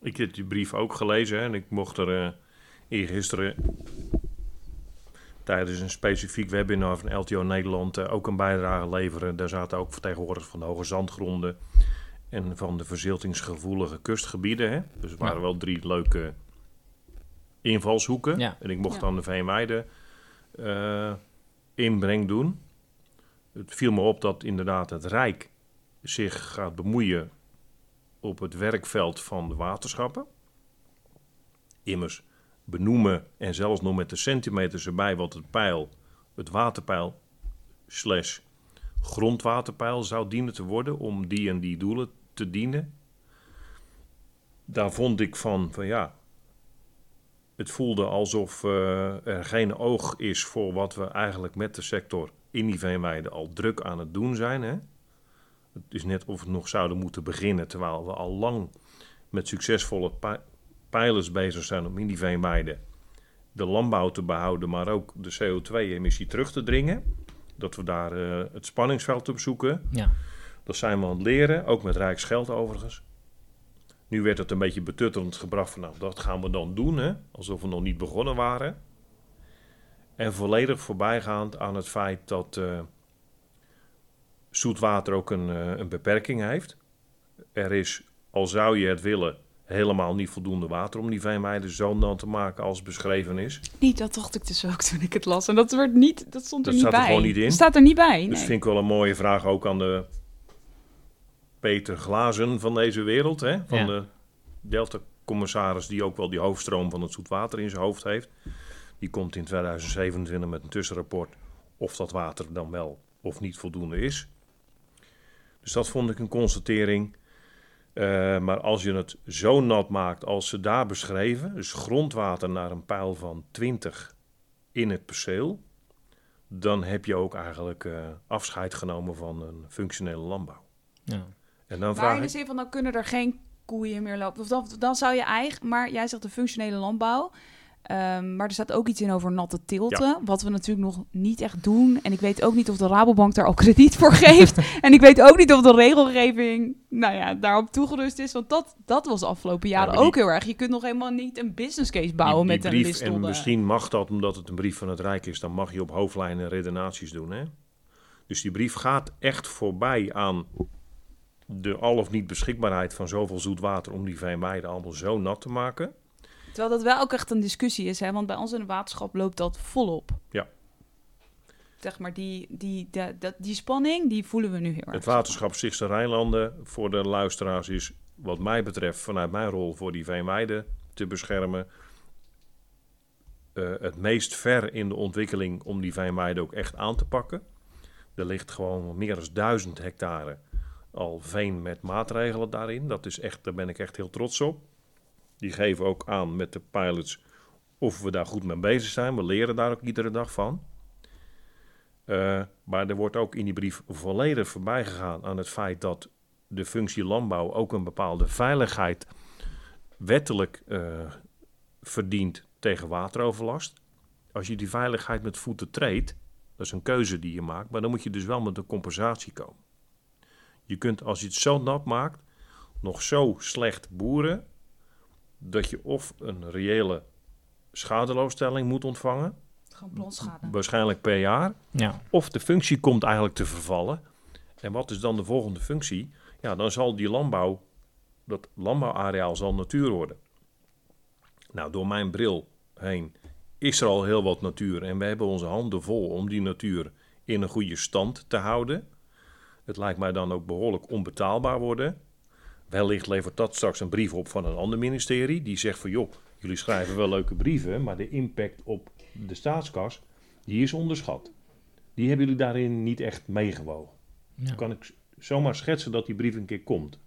Ik heb die brief ook gelezen hè, en ik mocht er eh eergisteren tijdens een specifiek webinar van LTO Nederland eh, ook een bijdrage leveren. Daar zaten ook vertegenwoordigers van de hoge zandgronden en van de verziltingsgevoelige kustgebieden. Hè. Dus er waren Ja. wel drie leuke invalshoeken. Ja. En ik mocht Ja. dan de Veenweide eh inbreng doen. Het viel me op dat inderdaad het Rijk zich gaat bemoeien op het werkveld van de waterschappen. Immers benoemen en zelfs nog met de centimeters erbij wat het pijl, het waterpeil slash grondwaterpeil zou dienen te worden om die en die doelen te dienen. Daar vond ik van, van ja, het voelde alsof eh, er geen oog is voor wat we eigenlijk met de sector in die veenweide al druk aan het doen zijn. Hè? Het is net of we nog zouden moeten beginnen, terwijl we al lang met succesvolle pi- pijlers bezig zijn om in die veenweide de landbouw te behouden, maar ook de CO2-emissie terug te dringen. Dat we daar eh, het spanningsveld op zoeken. Ja. Dat zijn we aan het leren, ook met Rijksgeld overigens. Nu werd het een beetje betuttelend gebracht van, nou, dat gaan we dan doen, hè? alsof we nog niet begonnen waren. En volledig voorbijgaand aan het feit dat eh zoetwater ook een, eh, een beperking heeft. Er is, al zou je het willen, helemaal niet voldoende water om die veenweide zo nat te maken als beschreven is. Niet, dat dacht ik dus ook toen ik het las. En dat, werd niet, dat stond er Dat niet staat er bij. gewoon niet in? Dat staat er niet bij, nee. Dus vind ik wel een mooie vraag ook aan de Peter Glazen van deze wereld. Hè? Van Ja. de Delta-commissaris die ook wel die hoofdstroom van het zoetwater in zijn hoofd heeft. Die komt in 2027 met een tussenrapport of dat water dan wel of niet voldoende is. Dus dat vond ik een constatering. Eh, maar als je het zo nat maakt als ze daar beschreven, dus grondwater naar een pijl van 20 in het perceel, dan heb je ook eigenlijk eh, afscheid genomen van een functionele landbouw. Ja. En dan Maar vraag in de zin van, dan kunnen er geen koeien meer lopen. Of dan, dan zou je eigen... Maar jij zegt de functionele landbouw. Ehm, maar er staat ook iets in over natte tilten. Wat we natuurlijk nog niet echt doen. En ik weet ook niet of de Rabobank daar al (laughs) krediet voor geeft. (laughs) en ik weet ook niet of de regelgeving nou ja, daarop toegerust is. Want dat, dat was de afgelopen jaren die- ook heel erg. Je kunt nog helemaal niet een business case bouwen die, die met een brief, en misschien mag dat omdat het een brief van het Rijk is, dan mag je op hoofdlijnen redenaties doen. Hè? Dus die brief gaat echt voorbij aan de al of niet beschikbaarheid van zoveel zoet water om die veenweiden allemaal zo nat te maken. Terwijl dat wel ook echt een discussie is. Hè? Want bij ons in het waterschap loopt dat volop. Ja. Zeg maar, die, die, de, dat- die spanning, die voelen we nu heel erg. Het waterschap Stichtse Rijnlanden voor de luisteraars is wat mij betreft vanuit mijn rol voor die veenweiden te beschermen eh, het meest ver in de ontwikkeling om die veenweiden ook echt aan te pakken. Er ligt gewoon meer dan duizend hectare al veen met maatregelen daarin. Dat is echt, daar ben ik echt heel trots op. Die geven ook aan met de pilots of we daar goed mee bezig zijn. We leren daar ook iedere dag van. Eh, maar er wordt ook in die brief volledig voorbij gegaan aan het feit dat de functie landbouw ook een bepaalde veiligheid wettelijk eh, verdient tegen wateroverlast. Als je die veiligheid met voeten treedt, dat is een keuze die je maakt, maar dan moet je dus wel met een compensatie komen. Je kunt als je het zo nat maakt, nog zo slecht boeren, dat je of een reële schadeloosstelling moet ontvangen, waarschijnlijk per jaar, Ja. of de functie komt eigenlijk te vervallen. En wat is dan de volgende functie? Ja, dan zal die landbouw, dat landbouwareaal zal natuur worden. Nou, door mijn bril heen is er al heel wat natuur. En we hebben onze handen vol om die natuur in een goede stand te houden. Het lijkt mij dan ook behoorlijk onbetaalbaar worden. Wellicht levert dat straks een brief op van een ander ministerie. Die zegt van joh, jullie schrijven wel leuke brieven, maar de impact op de staatskas, die is onderschat. Die hebben jullie daarin niet echt meegewogen. Ja. Dan kan ik zomaar schetsen dat die brief een keer komt.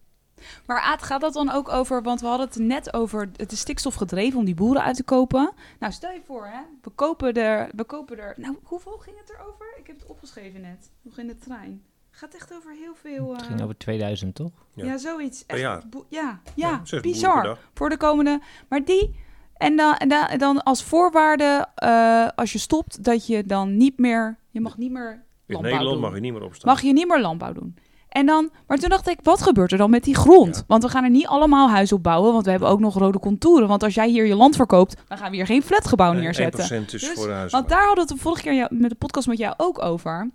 Maar Aad, gaat dat dan ook over, want we hadden het net over het is stikstof gedreven om die boeren uit te kopen. Nou, stel je voor, hè, we kopen er, we kopen er, nou, hoeveel ging het erover? Ik heb het opgeschreven net, nog in de trein. Het gaat echt over heel veel, Het eh, ging over 2000, toch? Ja. ja. zoiets. Per Echt ja, ja, bizar. Voor de komende, maar die, en dan, en dan, als voorwaarde, eh, als je stopt, dat je dan niet meer, je mag niet meer In landbouw Nederland doen. mag je niet meer opstaan. mag je niet meer landbouw doen. En dan, maar toen dacht ik, wat gebeurt er dan met die grond? Ja. Want we gaan er niet allemaal huizen op bouwen, want we hebben ook nog rode contouren. Want als jij hier je land verkoopt, dan gaan we hier geen flatgebouw Nee, neerzetten. 1% is Dus- voor huizen. Want daar hadden we het de vorige keer met de podcast met jou ook over.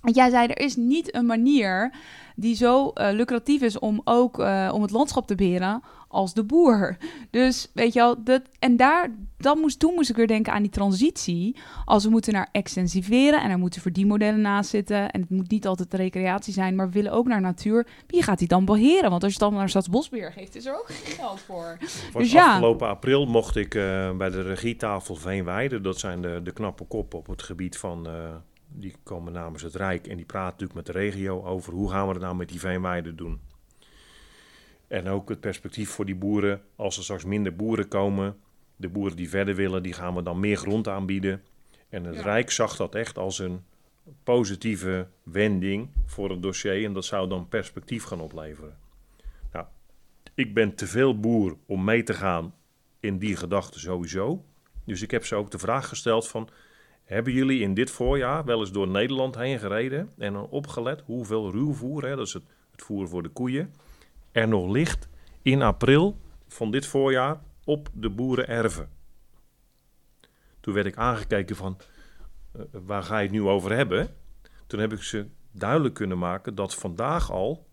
Want jij zei, er is niet een manier die zo eh, lucratief is om ook eh, om het landschap te beheren als de boer. Dus weet je wel, dat, en daar, dan moest, toen moest ik weer denken aan die transitie. Als we moeten naar extensiveren en er moeten verdienmodellen naast zitten. En het moet niet altijd recreatie zijn, maar we willen ook naar natuur. Wie gaat die dan beheren? Want als je het dan naar Staatsbosbeheer geeft, is er ook geen geld voor. Dus ja. Afgelopen april mocht ik eh, bij de regietafel Veenweide, dat zijn de, de knappe koppen op het gebied van, die komen namens het Rijk en die praten natuurlijk met de regio over hoe gaan we het nou met die Veenweide doen. En ook het perspectief voor die boeren, als er straks minder boeren komen, de boeren die verder willen, die gaan we dan meer grond aanbieden. En het Ja. Rijk zag dat echt als een positieve wending voor het dossier en dat zou dan perspectief gaan opleveren. Nou, ik ben te veel boer om mee te gaan in die gedachte sowieso. Dus ik heb ze ook de vraag gesteld van... hebben jullie in dit voorjaar wel eens door Nederland heen gereden... en dan opgelet hoeveel ruwvoer, hè, dat is het, het voer voor de koeien... er nog ligt in april van dit voorjaar op de boerenerven? Toen werd ik aangekeken van... eh, waar ga je het nu over hebben? Toen heb ik ze duidelijk kunnen maken dat vandaag al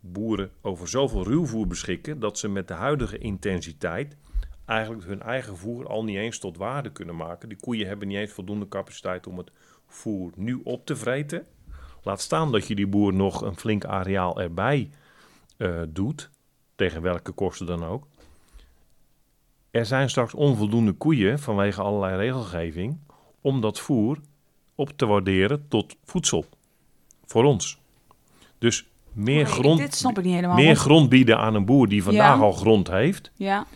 boeren over zoveel ruwvoer beschikken dat ze met de huidige intensiteit eigenlijk hun eigen voer al niet eens tot waarde kunnen maken. Die koeien hebben niet eens voldoende capaciteit om het voer nu op te vreten. Laat staan dat je die boer nog een flink areaal erbij eh, doet, tegen welke kosten dan ook. Er zijn straks onvoldoende koeien vanwege allerlei regelgeving om dat voer op te waarderen tot voedsel voor ons. Dus meer, Nee, grond, meer want- grond bieden aan een boer die vandaag Ja. al grond heeft. ja,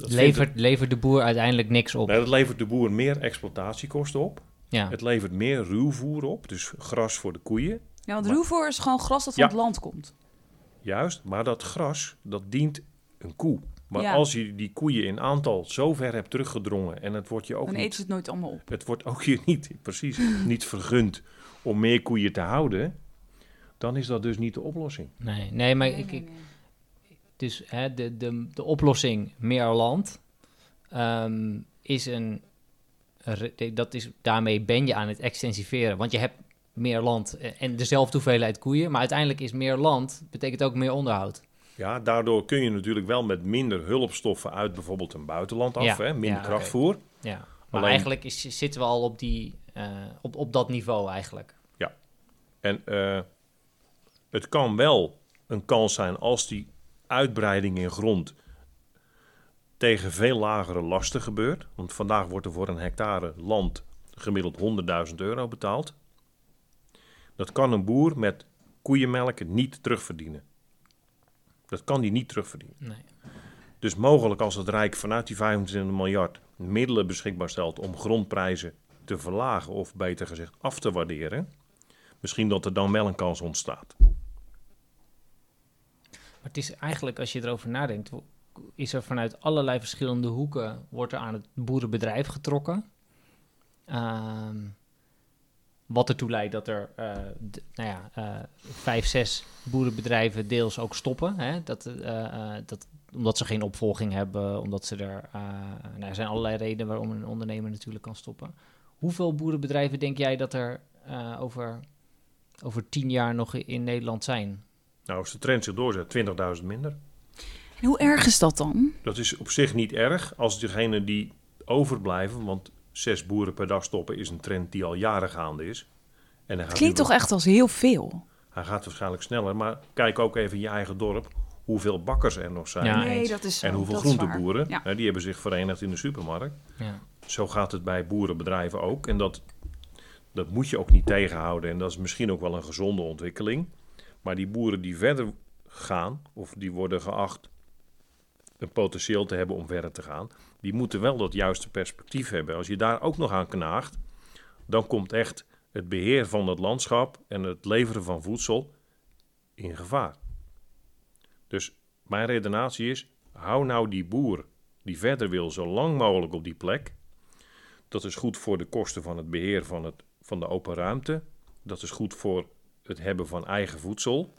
Dat, vindt Levert, levert de boer uiteindelijk niks op. het- nee, dat levert de boer meer exploitatiekosten op. Ja. Het levert meer ruwvoer op, dus gras voor de koeien. ja want Maar- ruwvoer is gewoon gras dat van Ja. het land komt. Juist, maar dat gras, dat dient een koe. Maar Ja. als je die koeien in aantal zo ver hebt teruggedrongen en het wordt je ook Dan niet, eten ze het nooit allemaal op. het wordt ook je niet, precies, (laughs) niet vergund om meer koeien te houden, dan is dat dus niet de oplossing. Nee, nee, maar ik, ik, dus hè, de, de, de oplossing meer land ehm, is een, dat is, daarmee ben je aan het extensiveren, want je hebt meer land eh, en dezelfde hoeveelheid koeien, maar uiteindelijk is meer land betekent ook meer onderhoud. Ja, daardoor kun je natuurlijk wel met minder hulpstoffen uit bijvoorbeeld een buitenland af, Ja, hè, minder ja, krachtvoer. Ja, maar Alleen- eigenlijk is, zitten we al op, die, eh, op, op dat niveau eigenlijk. En eh, het kan wel een kans zijn als die uitbreiding in grond tegen veel lagere lasten gebeurt. Want vandaag wordt er voor een hectare land gemiddeld 100.000 euro betaald. Dat kan een boer met koeienmelk niet terugverdienen. Dat kan die niet terugverdienen. Nee. Dus mogelijk als het Rijk vanuit die 25 miljard middelen beschikbaar stelt om grondprijzen te verlagen of beter gezegd af te waarderen, misschien dat er dan wel een kans ontstaat. Het is eigenlijk, als je erover nadenkt, is er vanuit allerlei verschillende hoeken, wordt er aan het boerenbedrijf getrokken. Ehm, wat ertoe leidt dat er eh, nou ja, eh, vijf, zes boerenbedrijven deels ook stoppen. Hè? Dat, eh, dat, omdat ze geen opvolging hebben, omdat ze er... nou, er zijn allerlei redenen waarom een ondernemer natuurlijk kan stoppen. Hoeveel boerenbedrijven denk jij dat er over, over tien jaar nog in Nederland zijn? Nou, als de trend zich doorzet, 20.000 minder. En hoe erg is dat dan? Dat is op zich niet erg als degene die overblijven, want zes boeren per dag stoppen is een trend die al jaren gaande is. En hij gaat, Klinkt toch echt als heel veel? hij gaat waarschijnlijk sneller, maar kijk ook even in je eigen dorp hoeveel bakkers er nog zijn. Ja, nee, eens. dat is zo. en hoeveel dat groenteboeren, Ja. hè, die hebben zich verenigd in de supermarkt. Ja. Zo gaat het bij boerenbedrijven ook. En dat, dat moet je ook niet tegenhouden. En dat is misschien ook wel een gezonde ontwikkeling. Maar die boeren die verder gaan, of die worden geacht een potentieel te hebben om verder te gaan, die moeten wel dat juiste perspectief hebben. Als je daar ook nog aan knaagt, dan komt echt het beheer van het landschap en het leveren van voedsel in gevaar. Dus mijn redenatie is: hou nou die boer die verder wil zo lang mogelijk op die plek. Dat is goed voor de kosten van het beheer van, het, van de open ruimte. Dat is goed voor het hebben van eigen voedsel.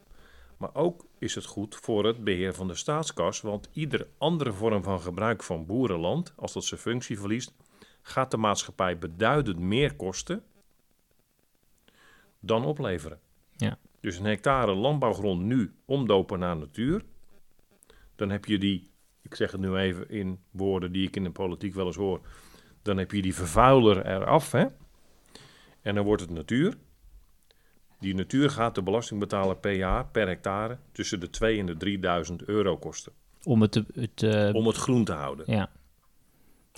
Maar ook is het goed voor het beheer van de staatskas. Want iedere andere vorm van gebruik van boerenland, als dat zijn functie verliest, gaat de maatschappij beduidend meer kosten dan opleveren. Ja. Dus een hectare landbouwgrond nu omdopen naar natuur, dan heb je die, ik zeg het nu even in woorden die ik in de politiek wel eens hoor, dan heb je die vervuiler eraf, hè? En dan wordt het natuur. Die natuur gaat de belastingbetaler per jaar, per hectare, tussen de 2 en de 3000 euro kosten. Om het te... Het, eh, Om het groen te houden. Ja.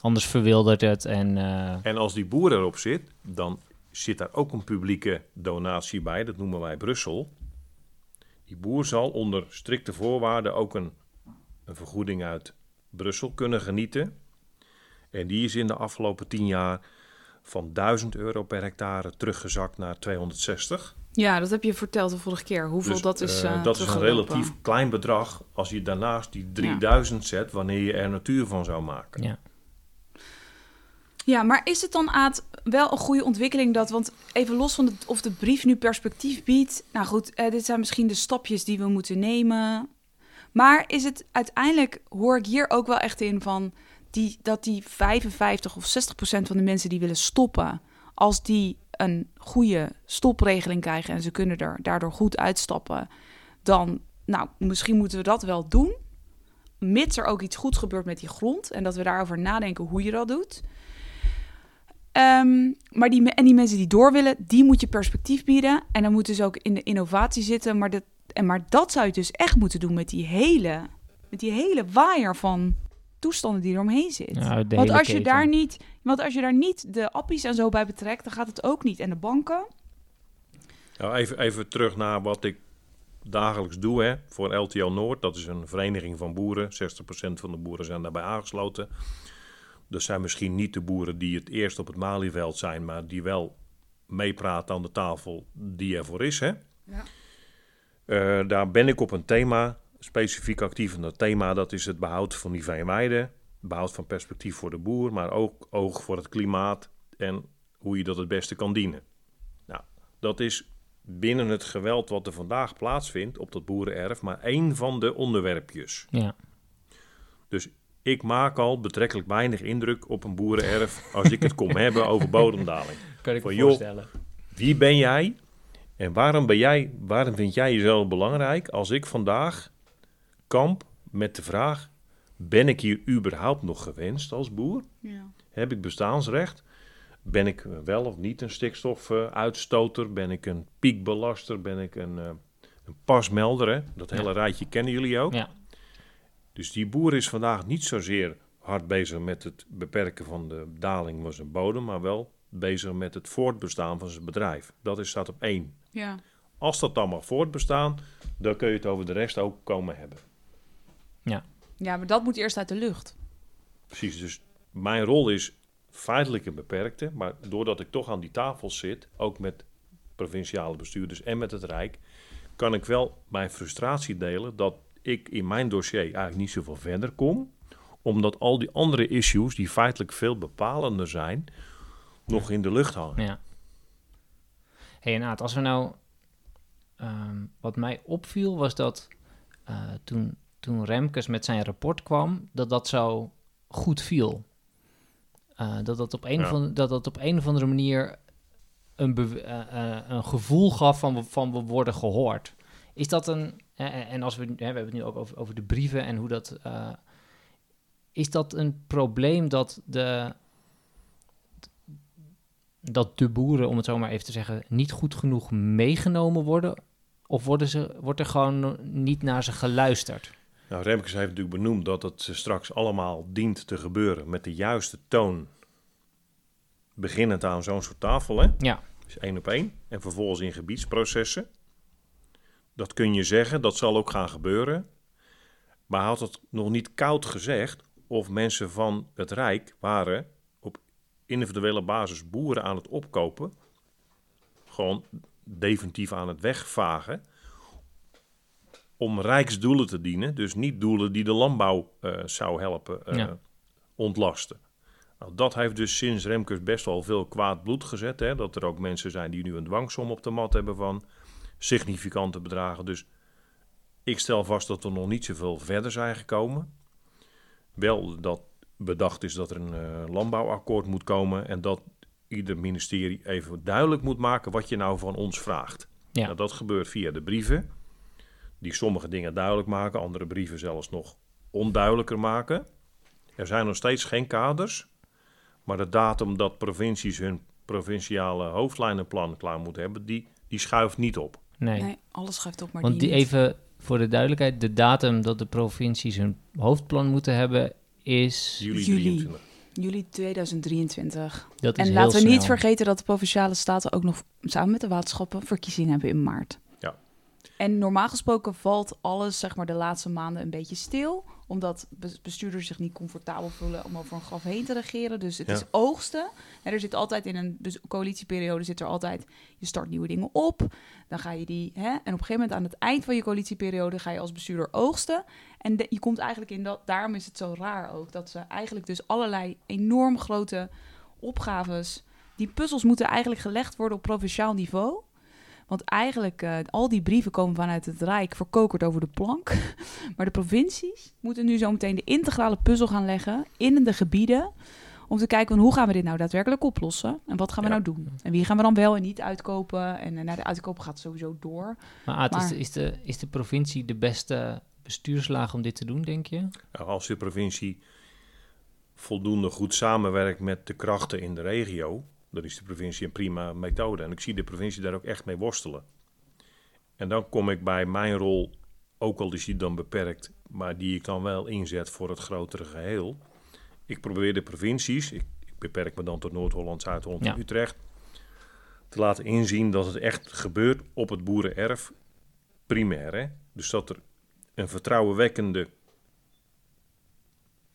Anders verwildert het en... eh, En als die boer erop zit, dan zit daar ook een publieke donatie bij. Dat noemen wij Brussel. Die boer zal onder strikte voorwaarden ook een, een vergoeding uit Brussel kunnen genieten. En die is in de afgelopen tien jaar van 1000 euro per hectare teruggezakt naar 260. Ja, dat heb je verteld de vorige keer. Hoeveel Dus, dat is. eh, eh, dat is een relatief klein bedrag als je daarnaast die 3000 zet wanneer je er natuur van zou maken. ja. Ja, maar is het dan Aad wel een goede ontwikkeling dat, want even los van de, of de brief nu perspectief biedt. Nou goed, eh, dit zijn misschien de stapjes die we moeten nemen. Maar is het uiteindelijk, hoor ik hier ook wel echt in van die, dat die 55 of 60 procent van de mensen die willen stoppen, als die een goede stopregeling krijgen en ze kunnen er daardoor goed uitstappen, dan, nou, misschien moeten we dat wel doen. Mits er ook iets goeds gebeurt met die grond en dat we daarover nadenken hoe je dat doet. Ehm, maar die, en die mensen die door willen, die moet je perspectief bieden. En dan moeten ze ook in de innovatie zitten. Maar dat, en maar dat zou je dus echt moeten doen met die hele, met die hele waaier van toestanden die eromheen zit. Want, als je keten. daar niet, want als je daar niet de appies en zo bij betrekt, dan gaat het ook niet. En de banken. Nou, even, even terug naar wat ik dagelijks doe hè, voor LTL Noord. Dat is een vereniging van boeren. 60% van de boeren zijn daarbij aangesloten. Dat zijn misschien niet de boeren die het eerst op het Malieveld zijn, maar die wel meepraten aan de tafel die ervoor is. Hè. Ja. Eh, daar ben ik op een thema, specifiek actief. En dat thema dat is het behoud van die veenweiden. Behoud van perspectief voor de boer, maar ook oog voor het klimaat en hoe je dat het beste kan dienen. Nou, dat is binnen het geweld wat er vandaag plaatsvindt op dat boerenerf maar één van de onderwerpjes. Ja. Dus ik maak al betrekkelijk weinig indruk op een boerenerf als ik het kom (laughs) hebben over bodemdaling. Kan ik Van, me joh, voorstellen. Wie ben jij en waarom, ben jij, waarom vind jij jezelf belangrijk als ik vandaag kamp met de vraag: ben ik hier überhaupt nog gewenst als boer? Ja. Heb ik bestaansrecht? Ben ik wel of niet een stikstofuitstoter? Ben ik een piekbelaster? Ben ik een, eh, een pasmelder? Hè? Dat hele rijtje kennen jullie ook. Ja. Dus die boer is vandaag niet zozeer hard bezig met het beperken van de daling van zijn bodem, maar wel bezig met het voortbestaan van zijn bedrijf. Dat is, staat op één. Ja. Als dat dan mag voortbestaan, dan kun je het over de rest ook komen hebben. Ja, maar dat moet eerst uit de lucht. Precies, dus mijn rol is feitelijk een beperkte, maar doordat ik toch aan die tafel zit, ook met provinciale bestuurders en met het Rijk, kan ik wel mijn frustratie delen dat ik in mijn dossier eigenlijk niet zoveel verder kom. Omdat al die andere issues, die feitelijk veel bepalender zijn, nog in de lucht hangen. Ja. hey, en Aad, als we nou... ehm, wat mij opviel was dat eh, toen, toen Remkes met zijn rapport kwam... dat dat zo goed viel. Eh, dat, dat, op een Ja. van, dat dat op een of andere manier een, eh, eh, een gevoel gaf van, we- van we worden gehoord. Is dat een... en als we, we hebben het nu ook over, over de brieven en hoe dat... is dat een probleem dat de, dat de boeren, om het zo maar even te zeggen, niet goed genoeg meegenomen worden? Of worden ze, wordt er gewoon niet naar ze geluisterd? Nou, Remkes heeft natuurlijk benoemd dat het straks allemaal dient te gebeuren met de juiste toon. Beginnend aan zo'n soort tafel, hè? Ja, Dus één op één. En vervolgens in gebiedsprocessen. Dat kun je zeggen, dat zal ook gaan gebeuren. Maar had het nog niet koud gezegd of mensen van het Rijk waren op individuele basis boeren aan het opkopen. Gewoon definitief aan het wegvagen. Om rijksdoelen te dienen. Dus niet doelen die de landbouw eh, zou helpen eh, Ja. ontlasten. Nou, dat heeft dus sinds Remkes best wel veel kwaad bloed gezet. Hè? Dat er ook mensen zijn die nu een dwangsom op de mat hebben van significante bedragen. Dus ik stel vast dat we nog niet zoveel verder zijn gekomen. Wel dat bedacht is dat er een eh, landbouwakkoord moet komen en dat ieder ministerie even duidelijk moet maken wat je nou van ons vraagt. Ja. Nou, dat gebeurt via de brieven, die sommige dingen duidelijk maken, andere brieven zelfs nog onduidelijker maken. Er zijn nog steeds geen kaders, maar de datum dat provincies hun provinciale hoofdlijnenplan klaar moeten hebben, die, die schuift niet op. nee. Nee, alles schuift op, maar Want die even voor de duidelijkheid, de datum dat de provincies hun hoofdplan moeten hebben is... Juli, Juli. 23. Juli 2023. Dat is En heel laten we niet vergeten dat de provinciale staten ook nog samen met de waterschappen verkiezingen hebben in maart. En normaal gesproken valt alles zeg maar de laatste maanden een beetje stil, omdat bes- bestuurders zich niet comfortabel voelen om over een graf heen te regeren. Dus het Ja. is oogsten. En er zit altijd in een bes- coalitieperiode zit er altijd je start nieuwe dingen op, dan ga je die hè, en op een gegeven moment aan het eind van je coalitieperiode ga je als bestuurder oogsten. En de- je komt eigenlijk in dat, daarom is het zo raar ook, dat ze eigenlijk dus allerlei enorm grote opgaves, die puzzels moeten eigenlijk gelegd worden op provinciaal niveau. Want eigenlijk, eh, al die brieven komen vanuit het Rijk verkokerd over de plank. (laughs) Maar de provincies moeten nu zometeen de integrale puzzel gaan leggen in de gebieden. Om te kijken, van hoe gaan we dit nou daadwerkelijk oplossen? En wat gaan we Ja. nou doen? En wie gaan we dan wel en niet uitkopen? En eh, nou, de uitkoop gaat sowieso door. Maar Aad, is, de, is, de, is de provincie de beste bestuurslaag om dit te doen, denk je? Als de provincie voldoende goed samenwerkt met de krachten in de regio, dan is de provincie een prima methode. En ik zie de provincie daar ook echt mee worstelen. En dan kom ik bij mijn rol, ook al is die dan beperkt, maar die ik dan wel inzet voor het grotere geheel. Ik probeer de provincies, ik, ik beperk me dan tot Noord-Holland, Zuid-Holland Ja. en Utrecht, te laten inzien dat het echt gebeurt op het boerenerf, primair. Hè? Dus dat er een vertrouwenwekkende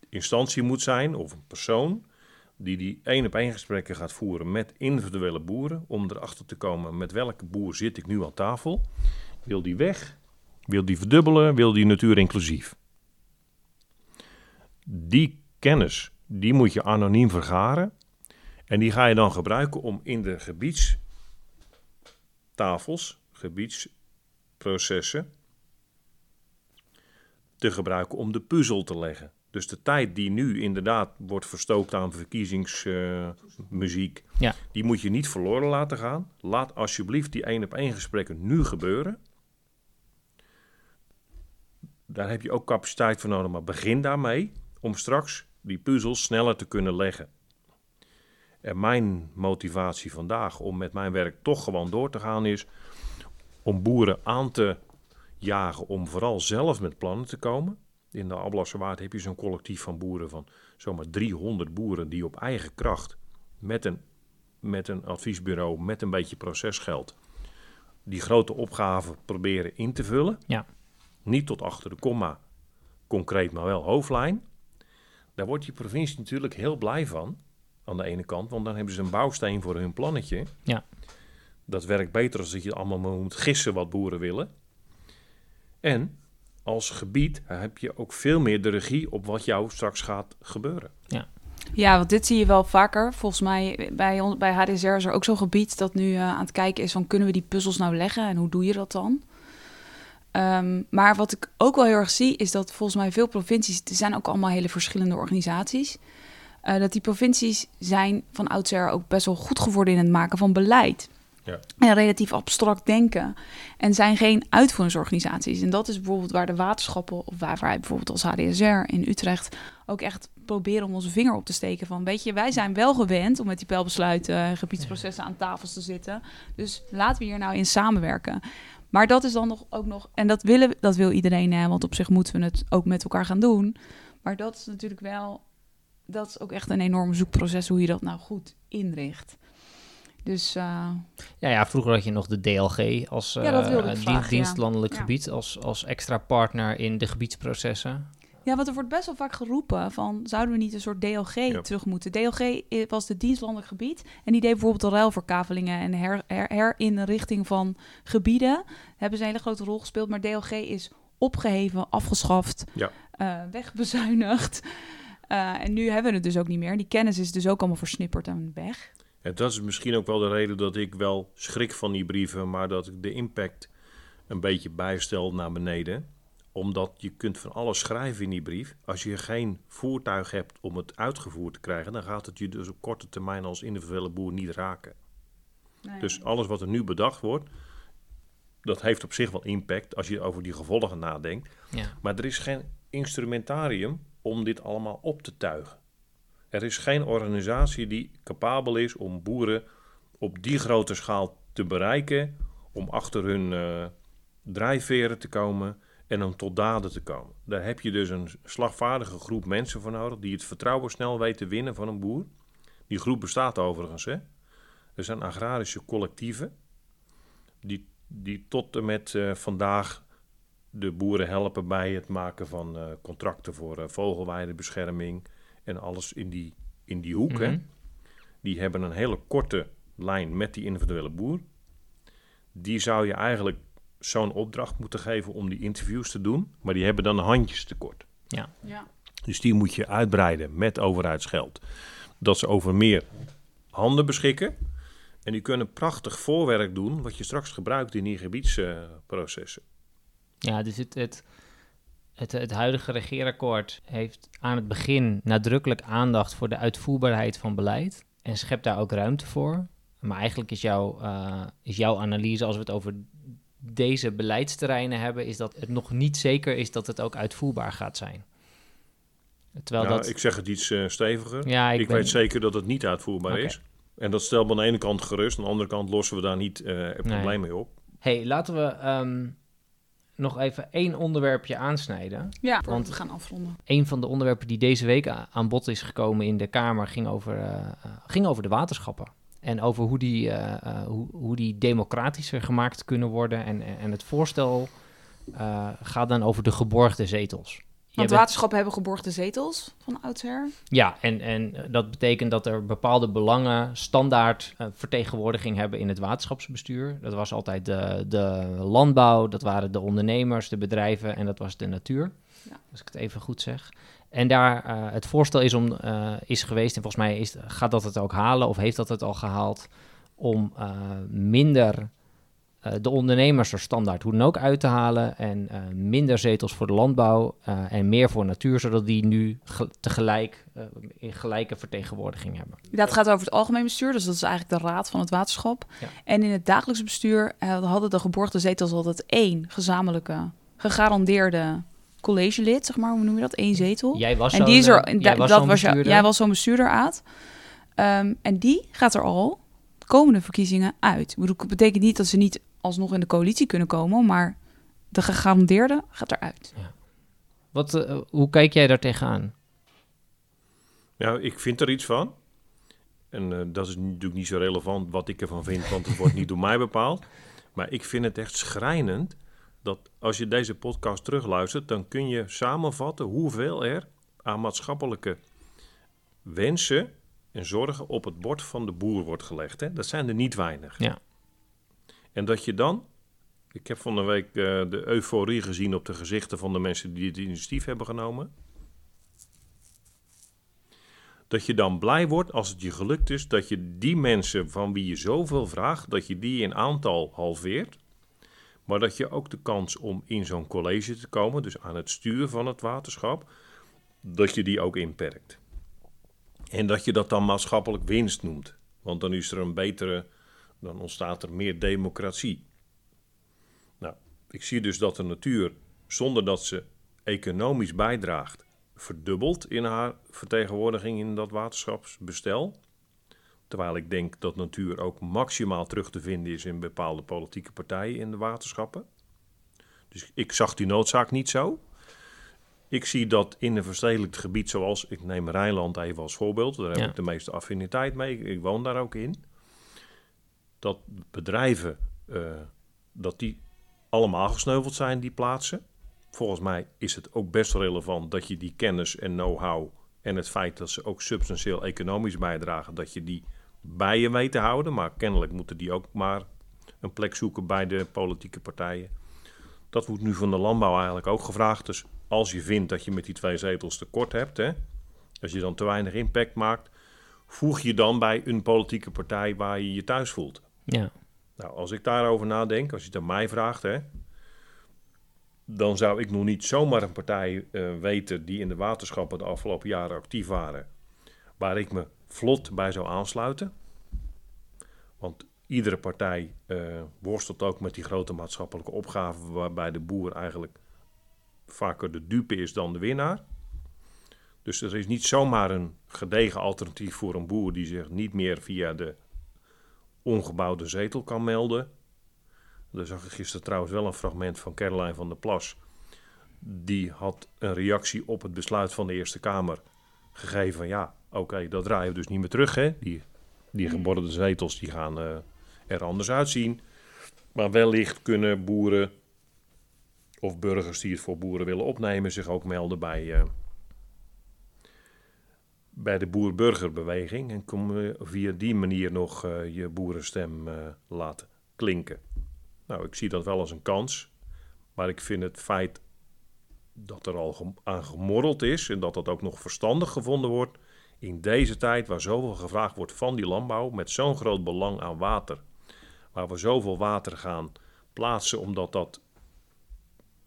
instantie moet zijn of een persoon die die één op één gesprekken gaat voeren met individuele boeren om erachter te komen met welke boer zit ik nu aan tafel. Wil die weg? Wil die verdubbelen? Wil die natuur inclusief? Die kennis, die moet je anoniem vergaren en die ga je dan gebruiken om in de gebiedstafels, gebiedsprocessen te gebruiken om de puzzel te leggen. Dus de tijd die nu inderdaad wordt verstookt aan verkiezingsmuziek, Ja. die moet je niet verloren laten gaan. Laat alsjeblieft die één op één gesprekken nu gebeuren. Daar heb je ook capaciteit voor nodig, maar begin daarmee om straks die puzzel sneller te kunnen leggen. En mijn motivatie vandaag om met mijn werk toch gewoon door te gaan is om boeren aan te jagen om vooral zelf met plannen te komen. In de Alblasserwaard heb je zo'n collectief van boeren van zomaar 300 boeren die op eigen kracht met een, met een adviesbureau, met een beetje procesgeld, die grote opgaven proberen in te vullen. Ja. Niet tot achter de komma, concreet, maar wel hoofdlijn. Daar wordt die provincie natuurlijk heel blij van, aan de ene kant, want dan hebben ze een bouwsteen voor hun plannetje. Ja. Dat werkt beter als dat je allemaal moet gissen wat boeren willen. En als gebied heb je ook veel meer de regie op wat jou straks gaat gebeuren. Ja, want dit zie je wel vaker. Volgens mij bij, bij HDSR is er ook zo'n gebied dat nu eh, aan het kijken is van kunnen we die puzzels nou leggen en hoe doe je dat dan? Ehm, maar wat ik ook wel heel erg zie is dat volgens mij veel provincies, er zijn ook allemaal hele verschillende organisaties, eh, dat die provincies zijn van oudsher ook best wel goed geworden in het maken van beleid. Ja. En relatief abstract denken. En zijn geen uitvoeringsorganisaties. En dat is bijvoorbeeld waar de waterschappen, of waar wij bijvoorbeeld als HDSR in Utrecht ook echt proberen om onze vinger op te steken. Van weet je, wij zijn wel gewend om met die pijlbesluiten en gebiedsprocessen aan tafels te zitten. Dus laten we hier nou in samenwerken. Maar dat is dan nog ook nog, en dat, willen, dat wil iedereen, want op zich moeten we het ook met elkaar gaan doen. Maar dat is natuurlijk wel, dat is ook echt een enorm zoekproces hoe je dat nou goed inricht. Dus eh, Ja, ja, vroeger had je nog de DLG als Ja, dat wilde ik eh, dien- vragen, ja. dienstlandelijk Ja. gebied, als, als extra partner in de gebiedsprocessen. Ja, want er wordt best wel vaak geroepen van... zouden we niet een soort DLG terug moeten? DLG was de dienstlandelijk gebied... en die deed bijvoorbeeld de ruilverkavelingen... en her, her, herinrichting van gebieden. Hebben ze een hele grote rol gespeeld... maar DLG is opgeheven, afgeschaft, Ja. eh, wegbezuinigd. (laughs) Eh, en nu hebben we het dus ook niet meer. Die kennis is dus ook allemaal versnipperd en weg. En dat is misschien ook wel de reden dat ik wel schrik van die brieven, maar dat ik de impact een beetje bijstel naar beneden. Omdat je kunt van alles schrijven in die brief. Als je geen voertuig hebt om het uitgevoerd te krijgen, dan gaat het je dus op korte termijn als individuele boer niet raken. Dus alles wat er nu bedacht wordt, dat heeft op zich wel impact als je over die gevolgen nadenkt. Ja. Maar er is geen instrumentarium om dit allemaal op te tuigen. Er is geen organisatie die capabel is om boeren op die grote schaal te bereiken, om achter hun eh, drijfveren te komen en om tot daden te komen. Daar heb je dus een slagvaardige groep mensen voor nodig die het vertrouwen snel weten te winnen van een boer. Die groep bestaat overigens. Hè. Er zijn agrarische collectieven die, die tot en met eh, vandaag de boeren helpen bij het maken van eh, contracten voor vogelweidebescherming en alles in die, in die hoek. hè. Mhm. Die hebben een hele korte lijn met die individuele boer. Die zou je eigenlijk zo'n opdracht moeten geven om die interviews te doen, maar die hebben dan handjes tekort. Ja. Dus die moet je uitbreiden met overheidsgeld. Dat ze over meer handen beschikken. En die kunnen prachtig voorwerk doen wat je straks gebruikt in die gebiedsprocessen. Ja, dus het, het, het, het huidige regeerakkoord heeft aan het begin nadrukkelijk aandacht voor de uitvoerbaarheid van beleid en schept daar ook ruimte voor. Maar eigenlijk is, jouw eh, is jouw analyse, als we het over deze beleidsterreinen hebben, is dat het nog niet zeker is dat het ook uitvoerbaar gaat zijn. Terwijl Nou, dat... Ik zeg het iets eh, steviger. ja, Ik, ik, ben- weet zeker dat het niet uitvoerbaar is. En dat stelt me aan de ene kant gerust. Aan de andere kant lossen we daar niet eh het Nee. probleem mee op. hey, laten we ehm, nog even één onderwerpje aansnijden. Ja, Want- we gaan afronden. Een van de onderwerpen die deze week aan bod is gekomen in de Kamer ging over, eh, eh, ging over de waterschappen. En over hoe die, eh, hoe, hoe die democratischer gemaakt kunnen worden. En, en het voorstel gaat dan over de geborgde zetels. Want bent- waterschappen hebben geborgde zetels van oudsher. Ja, en, en eh, dat betekent dat er bepaalde belangen standaard eh, vertegenwoordiging hebben in het waterschapsbestuur. Dat was altijd de, de landbouw, dat waren de ondernemers, de bedrijven en dat was de natuur. Ja. Als ik het even goed zeg. En daar uh, het voorstel is, om, uh, is geweest, en volgens mij is, gaat dat het ook halen, of heeft dat het al gehaald, om minder de ondernemers er standaard hoe dan ook uit te halen en uh, minder zetels voor de landbouw uh, en meer voor natuur, zodat die nu ge tegelijk uh, in gelijke vertegenwoordiging hebben. Dat gaat over het algemeen bestuur, dus dat is eigenlijk de raad van het waterschap. Ja. En in het dagelijks bestuur hadden de geborgde zetels altijd één gezamenlijke, gegarandeerde collegelid, zeg maar, hoe noem je dat? Eén zetel. Jij was en die is er, jij was dat was jou, jij was zo'n bestuurder, Aad. Um, en die gaat er al komende verkiezingen uit. Ik bedoel, het betekent niet dat ze niet alsnog in de coalitie kunnen komen, maar de gegarandeerde gaat eruit. Ja. Wat, uh, hoe kijk jij daar tegenaan? Ja, ik vind er iets van. En uh, dat is natuurlijk niet zo relevant wat ik ervan vind, want het wordt niet door mij bepaald. Maar ik vind het echt schrijnend dat als je deze podcast terugluistert, dan kun je samenvatten hoeveel er aan maatschappelijke wensen en zorgen op het bord van de boer wordt gelegd. Hè? Dat zijn er niet weinig. Ja. En dat je dan Ik heb van de week eh, de euforie gezien op de gezichten van de mensen die het initiatief hebben genomen. Dat je dan blij wordt als het je gelukt is dat je die mensen van wie je zoveel vraagt, dat je die in aantal halveert. Maar dat je ook de kans om in zo'n college te komen, dus aan het stuur van het waterschap, dat je die ook inperkt. En dat je dat dan maatschappelijk winst noemt. Want dan is er een betere, dan ontstaat er meer democratie. Nou, ik zie dus dat de natuur, zonder dat ze economisch bijdraagt, verdubbelt in haar vertegenwoordiging in dat waterschapsbestel. Terwijl ik denk dat natuur ook maximaal terug te vinden is in bepaalde politieke partijen in de waterschappen. Dus ik zag die noodzaak niet zo. Ik zie dat in een verstedelijkt gebied zoals, ik neem Rijnland even als voorbeeld, daar heb Ja. ik de meeste affiniteit mee, ik woon daar ook in. Dat bedrijven, eh, dat die allemaal gesneuveld zijn, die plaatsen. Volgens mij is het ook best relevant dat je die kennis en know-how en het feit dat ze ook substantieel economisch bijdragen, dat je die bij je weet te houden. Maar kennelijk moeten die ook maar een plek zoeken bij de politieke partijen. Dat wordt nu van de landbouw eigenlijk ook gevraagd. Dus als je vindt dat je met die twee zetels tekort hebt, hè, als je dan te weinig impact maakt, voeg je dan bij een politieke partij waar je je thuis voelt. Ja. Nou, als ik daarover nadenk, als je het aan mij vraagt, hè, dan zou ik nog niet zomaar een partij eh, weten die in de waterschappen de afgelopen jaren actief waren, waar ik me vlot bij zou aansluiten. Want iedere partij eh, worstelt ook met die grote maatschappelijke opgaven, waarbij de boer eigenlijk vaker de dupe is dan de winnaar. Dus er is niet zomaar een gedegen alternatief voor een boer die zich niet meer via de ongebouwde zetel kan melden. Daar zag ik gisteren trouwens wel een fragment van Caroline van der Plas. Die had een reactie op het besluit van de Eerste Kamer gegeven van ja, oké, dat draaien we dus niet meer terug. Hè? Die, die geborderde zetels die gaan eh, er anders uitzien. Maar wellicht kunnen boeren of burgers die het voor boeren willen opnemen zich ook melden bij, eh, bij de boer-burgerbeweging. En kom via die manier nog eh, je boerenstem eh, laten klinken. Nou, ik zie dat wel als een kans. Maar ik vind het feit dat er al aan gemorreld is en dat dat ook nog verstandig gevonden wordt. In deze tijd waar zoveel gevraagd wordt van die landbouw, met zo'n groot belang aan water. Waar we zoveel water gaan plaatsen, omdat dat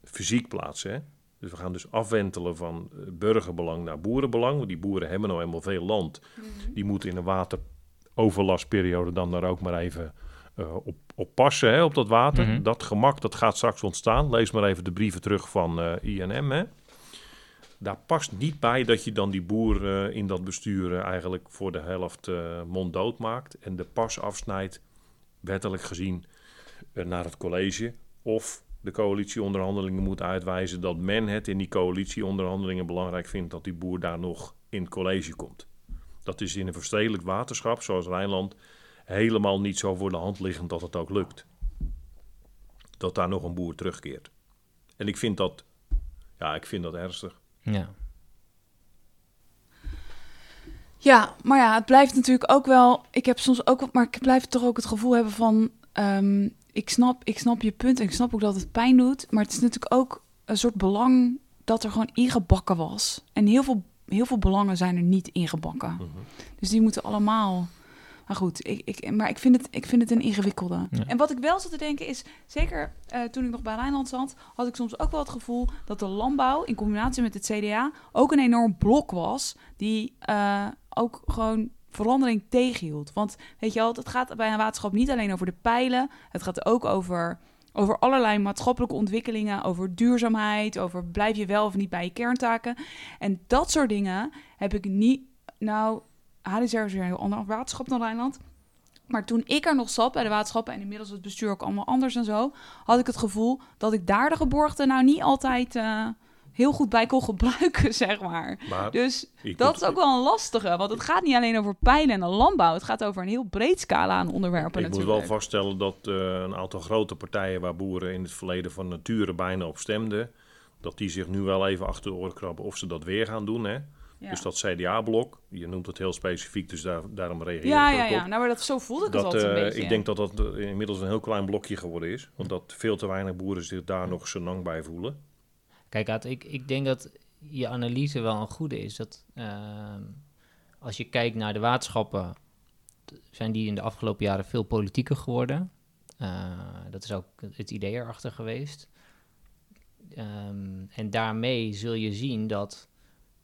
fysiek plaatsen. Hè? Dus we gaan dus afwentelen van eh, burgerbelang naar boerenbelang. Want die boeren hebben nou eenmaal veel land. Die moeten in een wateroverlastperiode dan daar ook maar even eh, op, op passen, hè, op dat water. Mhm. Dat gemak, dat gaat straks ontstaan. Lees maar even de brieven terug van eh, INM. Hè. Daar past niet bij dat je dan die boer in dat bestuur eigenlijk voor de helft eh monddood maakt. En de pas afsnijdt, wettelijk gezien, naar het college. Of de coalitieonderhandelingen moet uitwijzen dat men het in die coalitieonderhandelingen belangrijk vindt dat die boer daar nog in het college komt. Dat is in een verstedelijk waterschap zoals Rijnland helemaal niet zo voor de hand liggend dat het ook lukt. Dat daar nog een boer terugkeert. En ik vind dat, ja, ik vind dat ernstig. Ja. Ja, maar ja, het blijft natuurlijk ook wel. Ik heb soms ook, maar ik blijf toch ook het gevoel hebben van. ehm, ik, snap, ik snap je punt en ik snap ook dat het pijn doet. Maar het is natuurlijk ook een soort belang dat er gewoon ingebakken was. En heel veel, heel veel belangen zijn er niet ingebakken. Mhm. Dus die moeten allemaal. Maar goed, ik, ik, maar ik vind, het, ik vind het een ingewikkelde. Ja. En wat ik wel zat te denken is, zeker eh, toen ik nog bij Rijnland zat, had ik soms ook wel het gevoel dat de landbouw in combinatie met het CDA ook een enorm blok was, die eh, ook gewoon verandering tegenhield. Want weet je wel, het gaat bij een waterschap niet alleen over de pijlen, het gaat ook over, over allerlei maatschappelijke ontwikkelingen, over duurzaamheid, over blijf je wel of niet bij je kerntaken. En dat soort dingen heb ik niet, nou, HDR is weer een heel ander waterschap dan Rijnland. Maar toen ik er nog zat bij de waterschappen en inmiddels het bestuur ook allemaal anders en zo, had ik het gevoel dat ik daar de geborgde nou niet altijd eh, heel goed bij kon gebruiken, (laughs) zeg maar. Maar Dus dat moet- is ook wel een lastige, want het gaat niet alleen over pijlen en de landbouw. Het gaat over een heel breed scala aan onderwerpen Ik moet wel vaststellen dat eh, een aantal grote partijen waar boeren in het verleden van nature bijna op stemden, dat die zich nu wel even achter de oren krabben of ze dat weer gaan doen. Hè? Ja. Dus dat CDA-blok, je noemt het heel specifiek, dus daar, daarom reageer ja, ik ja, ja. op. Nou, maar dat, zo voelde ik het Dat, altijd een eh, beetje. ik denk dat dat eh, inmiddels een heel klein blokje geworden is. Want dat veel te weinig boeren zich daar nog senang bij voelen. Kijk, Aad, ik, ik denk dat je analyse wel een goede is. Dat ehm, als je kijkt naar de waterschappen, zijn die in de afgelopen jaren veel politieker geworden. Eh, dat is ook het idee erachter geweest. Ehm, en daarmee zul je zien dat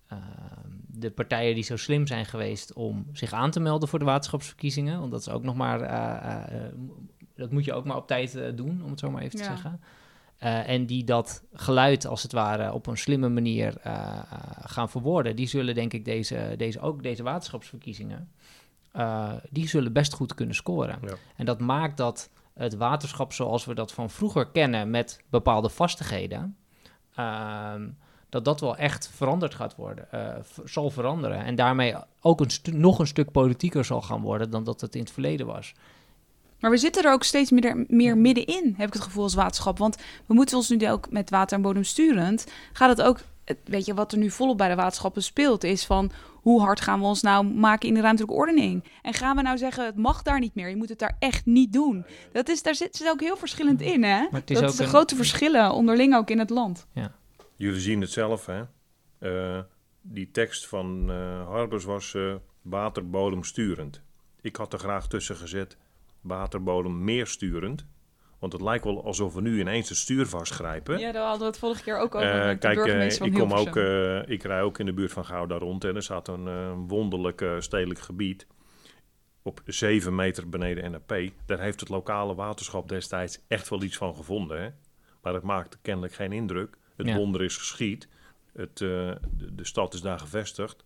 ehm, de partijen die zo slim zijn geweest om zich aan te melden voor de waterschapsverkiezingen, want dat is ook nog maar, eh, eh, dat moet je ook maar op tijd doen, om het zo maar even te zeggen. Eh, en die dat geluid als het ware op een slimme manier eh, eh, gaan verwoorden, die zullen denk ik deze, deze, ook deze waterschapsverkiezingen, die zullen best goed kunnen scoren. Ja. En dat maakt dat het waterschap zoals we dat van vroeger kennen met bepaalde vastigheden, ehm, dat dat wel echt veranderd gaat worden, zal veranderen. En daarmee ook een nog een stuk politieker zal gaan worden dan dat het in het verleden was. Maar we zitten er ook steeds meer, meer middenin, heb ik het gevoel als waterschap. Want we moeten ons nu ook met water en bodem sturend. Gaat het ook, weet je, wat er nu volop bij de waterschappen speelt, is van hoe hard gaan we ons nou maken in de ruimtelijke ordening? En gaan we nou zeggen, het mag daar niet meer, je moet het daar echt niet doen? Dat is, daar zit, zit ook heel verschillend in, hè? Maar het is dat ook is de een- grote verschillen onderling ook in het land. Jullie zien het zelf, hè? Eh, die tekst van eh, Harbers was eh waterbodem sturend. Ik had er graag tussen gezet waterbodem meer sturend. Want het lijkt wel alsof we nu ineens het stuur vastgrijpen. Ja, daar hadden we het vorige keer ook over Eh, kijk, eh, ik, kom ook, eh, ik rij ook in de buurt van Gouda rond en er staat een wonderlijk eh, stedelijk gebied op 7 meter beneden NAP. Daar heeft het lokale waterschap destijds echt wel iets van gevonden. Hè? Maar het maakt kennelijk geen indruk. Het Ja. wonder is geschied. Het, eh, de, de stad is daar gevestigd.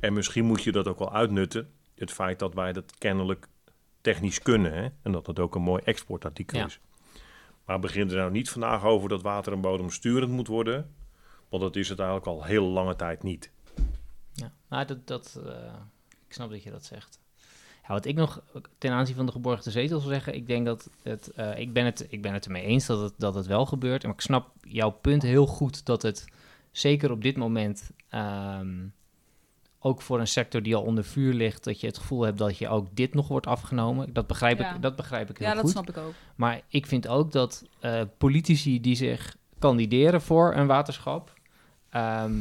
En misschien moet je dat ook wel uitnutten. Het feit dat wij dat kennelijk technisch kunnen. Hè? En dat het ook een mooi exportartikel Ja. is. Maar begin er nou niet vandaag over dat water en bodem sturend moet worden. Want dat is het eigenlijk al heel lange tijd niet. Ja, maar dat, dat, eh, ik snap dat je dat zegt. Ja, wat ik nog ten aanzien van de geborgde zetels wil zeggen, ik denk dat het, eh, ik, ben het, ik ben het ermee eens dat het, dat het wel gebeurt. Maar ik snap jouw punt heel goed dat het zeker op dit moment, ehm, ook voor een sector die al onder vuur ligt, dat je het gevoel hebt dat je ook dit nog wordt afgenomen. Dat begrijp, Ja. ik, dat begrijp ik heel Ja, dat goed. snap ik ook. Maar ik vind ook dat eh, politici die zich kandideren voor een waterschap, ehm,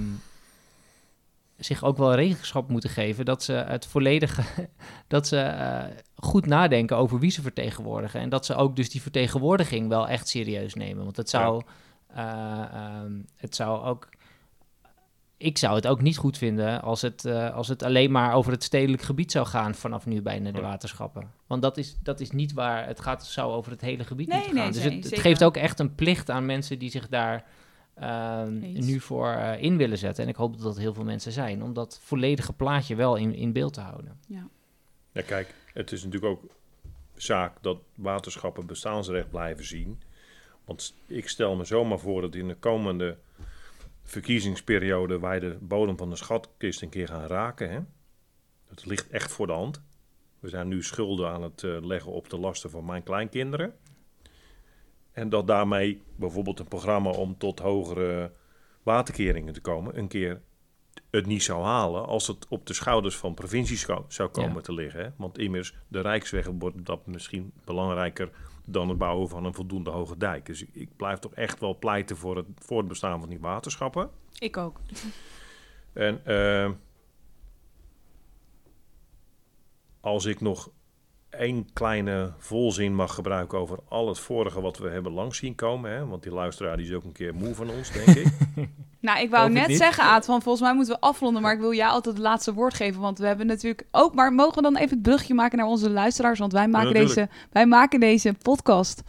zich ook wel rekenschap moeten geven dat ze het volledige, (laughs) dat ze eh, goed nadenken over wie ze vertegenwoordigen. En dat ze ook dus die vertegenwoordiging wel echt serieus nemen. Want het zou, eh, ehm, het zou ook. Ik zou het ook niet goed vinden als het, eh, als het alleen maar over het stedelijk gebied zou gaan vanaf nu bijna de Ja. waterschappen. Want dat is, dat is niet waar het gaat, zou over het hele gebied Nee, moeten nee, gaan. dus nee, het, geeft ook echt een plicht aan mensen die zich daar ehm, nu voor eh, in willen zetten. En ik hoop dat dat heel veel mensen zijn, om dat volledige plaatje wel in, in beeld te houden. Ja, kijk, het is natuurlijk ook zaak dat waterschappen bestaansrecht blijven zien. Want ik stel me zomaar voor dat in de komende verkiezingsperiode wij de bodem van de schatkist een keer gaan raken. Hè? Dat ligt echt voor de hand. We zijn nu schulden aan het eh, leggen op de lasten van mijn kleinkinderen. En dat daarmee bijvoorbeeld een programma om tot hogere waterkeringen te komen, een keer het niet zou halen als het op de schouders van provincies zou komen Ja. te liggen. Hè? Want immers, de Rijksweg wordt dat misschien belangrijker dan het bouwen van een voldoende hoge dijk. Dus ik, ik blijf toch echt wel pleiten voor het voortbestaan van die waterschappen. Ik ook. En eh, als ik nog één kleine volzin mag gebruiken over al het vorige wat we hebben langs zien komen, hè? want die luisteraar die is ook een keer moe van ons, denk ik. (laughs) Nou, ik wou net zeggen, Aad, van volgens mij moeten we afronden, maar ik wil jou altijd het laatste woord geven, want we hebben natuurlijk ook, maar mogen we dan even het brugje maken naar onze luisteraars, want wij maken, deze, wij maken deze podcast,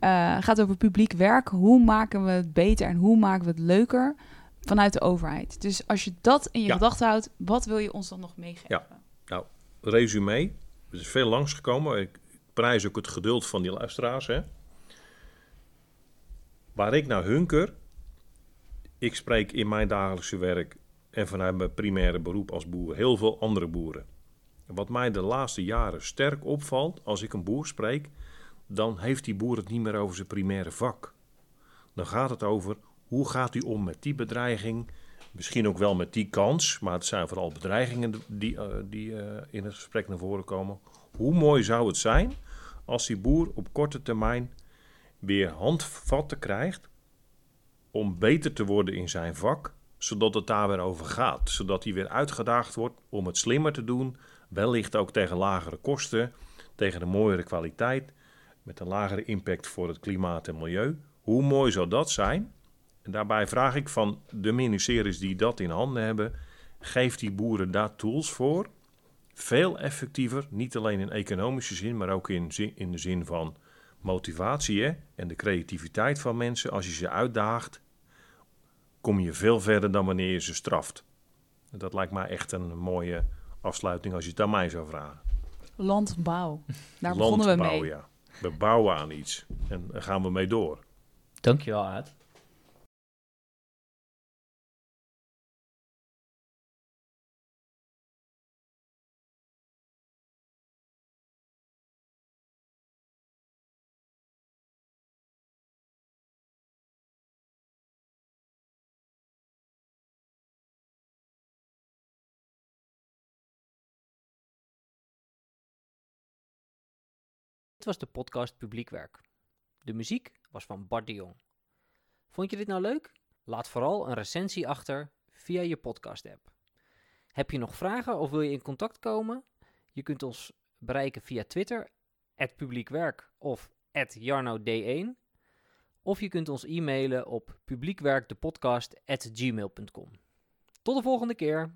eh, gaat over publiek werk, hoe maken we het beter en hoe maken we het leuker vanuit de overheid. Dus als je dat in je Ja. gedachten houdt, wat wil je ons dan nog meegeven? Ja. Resume, er is veel langsgekomen. Ik prijs ook het geduld van die luisteraars. Hè? Waar ik naar hunker, ik spreek in mijn dagelijkse werk en vanuit mijn primaire beroep als boer heel veel andere boeren. En Wat mij de laatste jaren sterk opvalt, als ik een boer spreek, dan heeft die boer het niet meer over zijn primaire vak. Dan gaat het over hoe gaat u om met die bedreiging, Misschien ook wel met die kans, maar het zijn vooral bedreigingen die, uh, die uh, in het gesprek naar voren komen. Hoe mooi zou het zijn als die boer op korte termijn weer handvatten krijgt om beter te worden in zijn vak, zodat het daar weer over gaat. Zodat hij weer uitgedaagd wordt om het slimmer te doen, wellicht ook tegen lagere kosten, tegen een mooiere kwaliteit, met een lagere impact voor het klimaat en milieu. Hoe mooi zou dat zijn? En daarbij vraag ik van de ministeries die dat in handen hebben, geef die boeren daar tools voor. Veel effectiever, niet alleen in economische zin, maar ook in, in de zin van motivatie hè? en de creativiteit van mensen. Als je ze uitdaagt, kom je veel verder dan wanneer je ze straft. Dat lijkt mij echt een mooie afsluiting als je het aan mij zou vragen. Landbouw, daar begonnen we mee. Ja. We bouwen aan iets en daar gaan we mee door. Dankjewel, Aad. Was de podcast Publiekwerk. De muziek was van Bart de Jong. Vond je dit nou leuk? Laat vooral een recensie achter via je podcast-app. Heb je nog vragen of wil je in contact komen? Je kunt ons bereiken via Twitter, publiekwerk of jarnod1. Of je kunt ons e-mailen op publiekwerkdepodcast.gmail.com. Tot de volgende keer!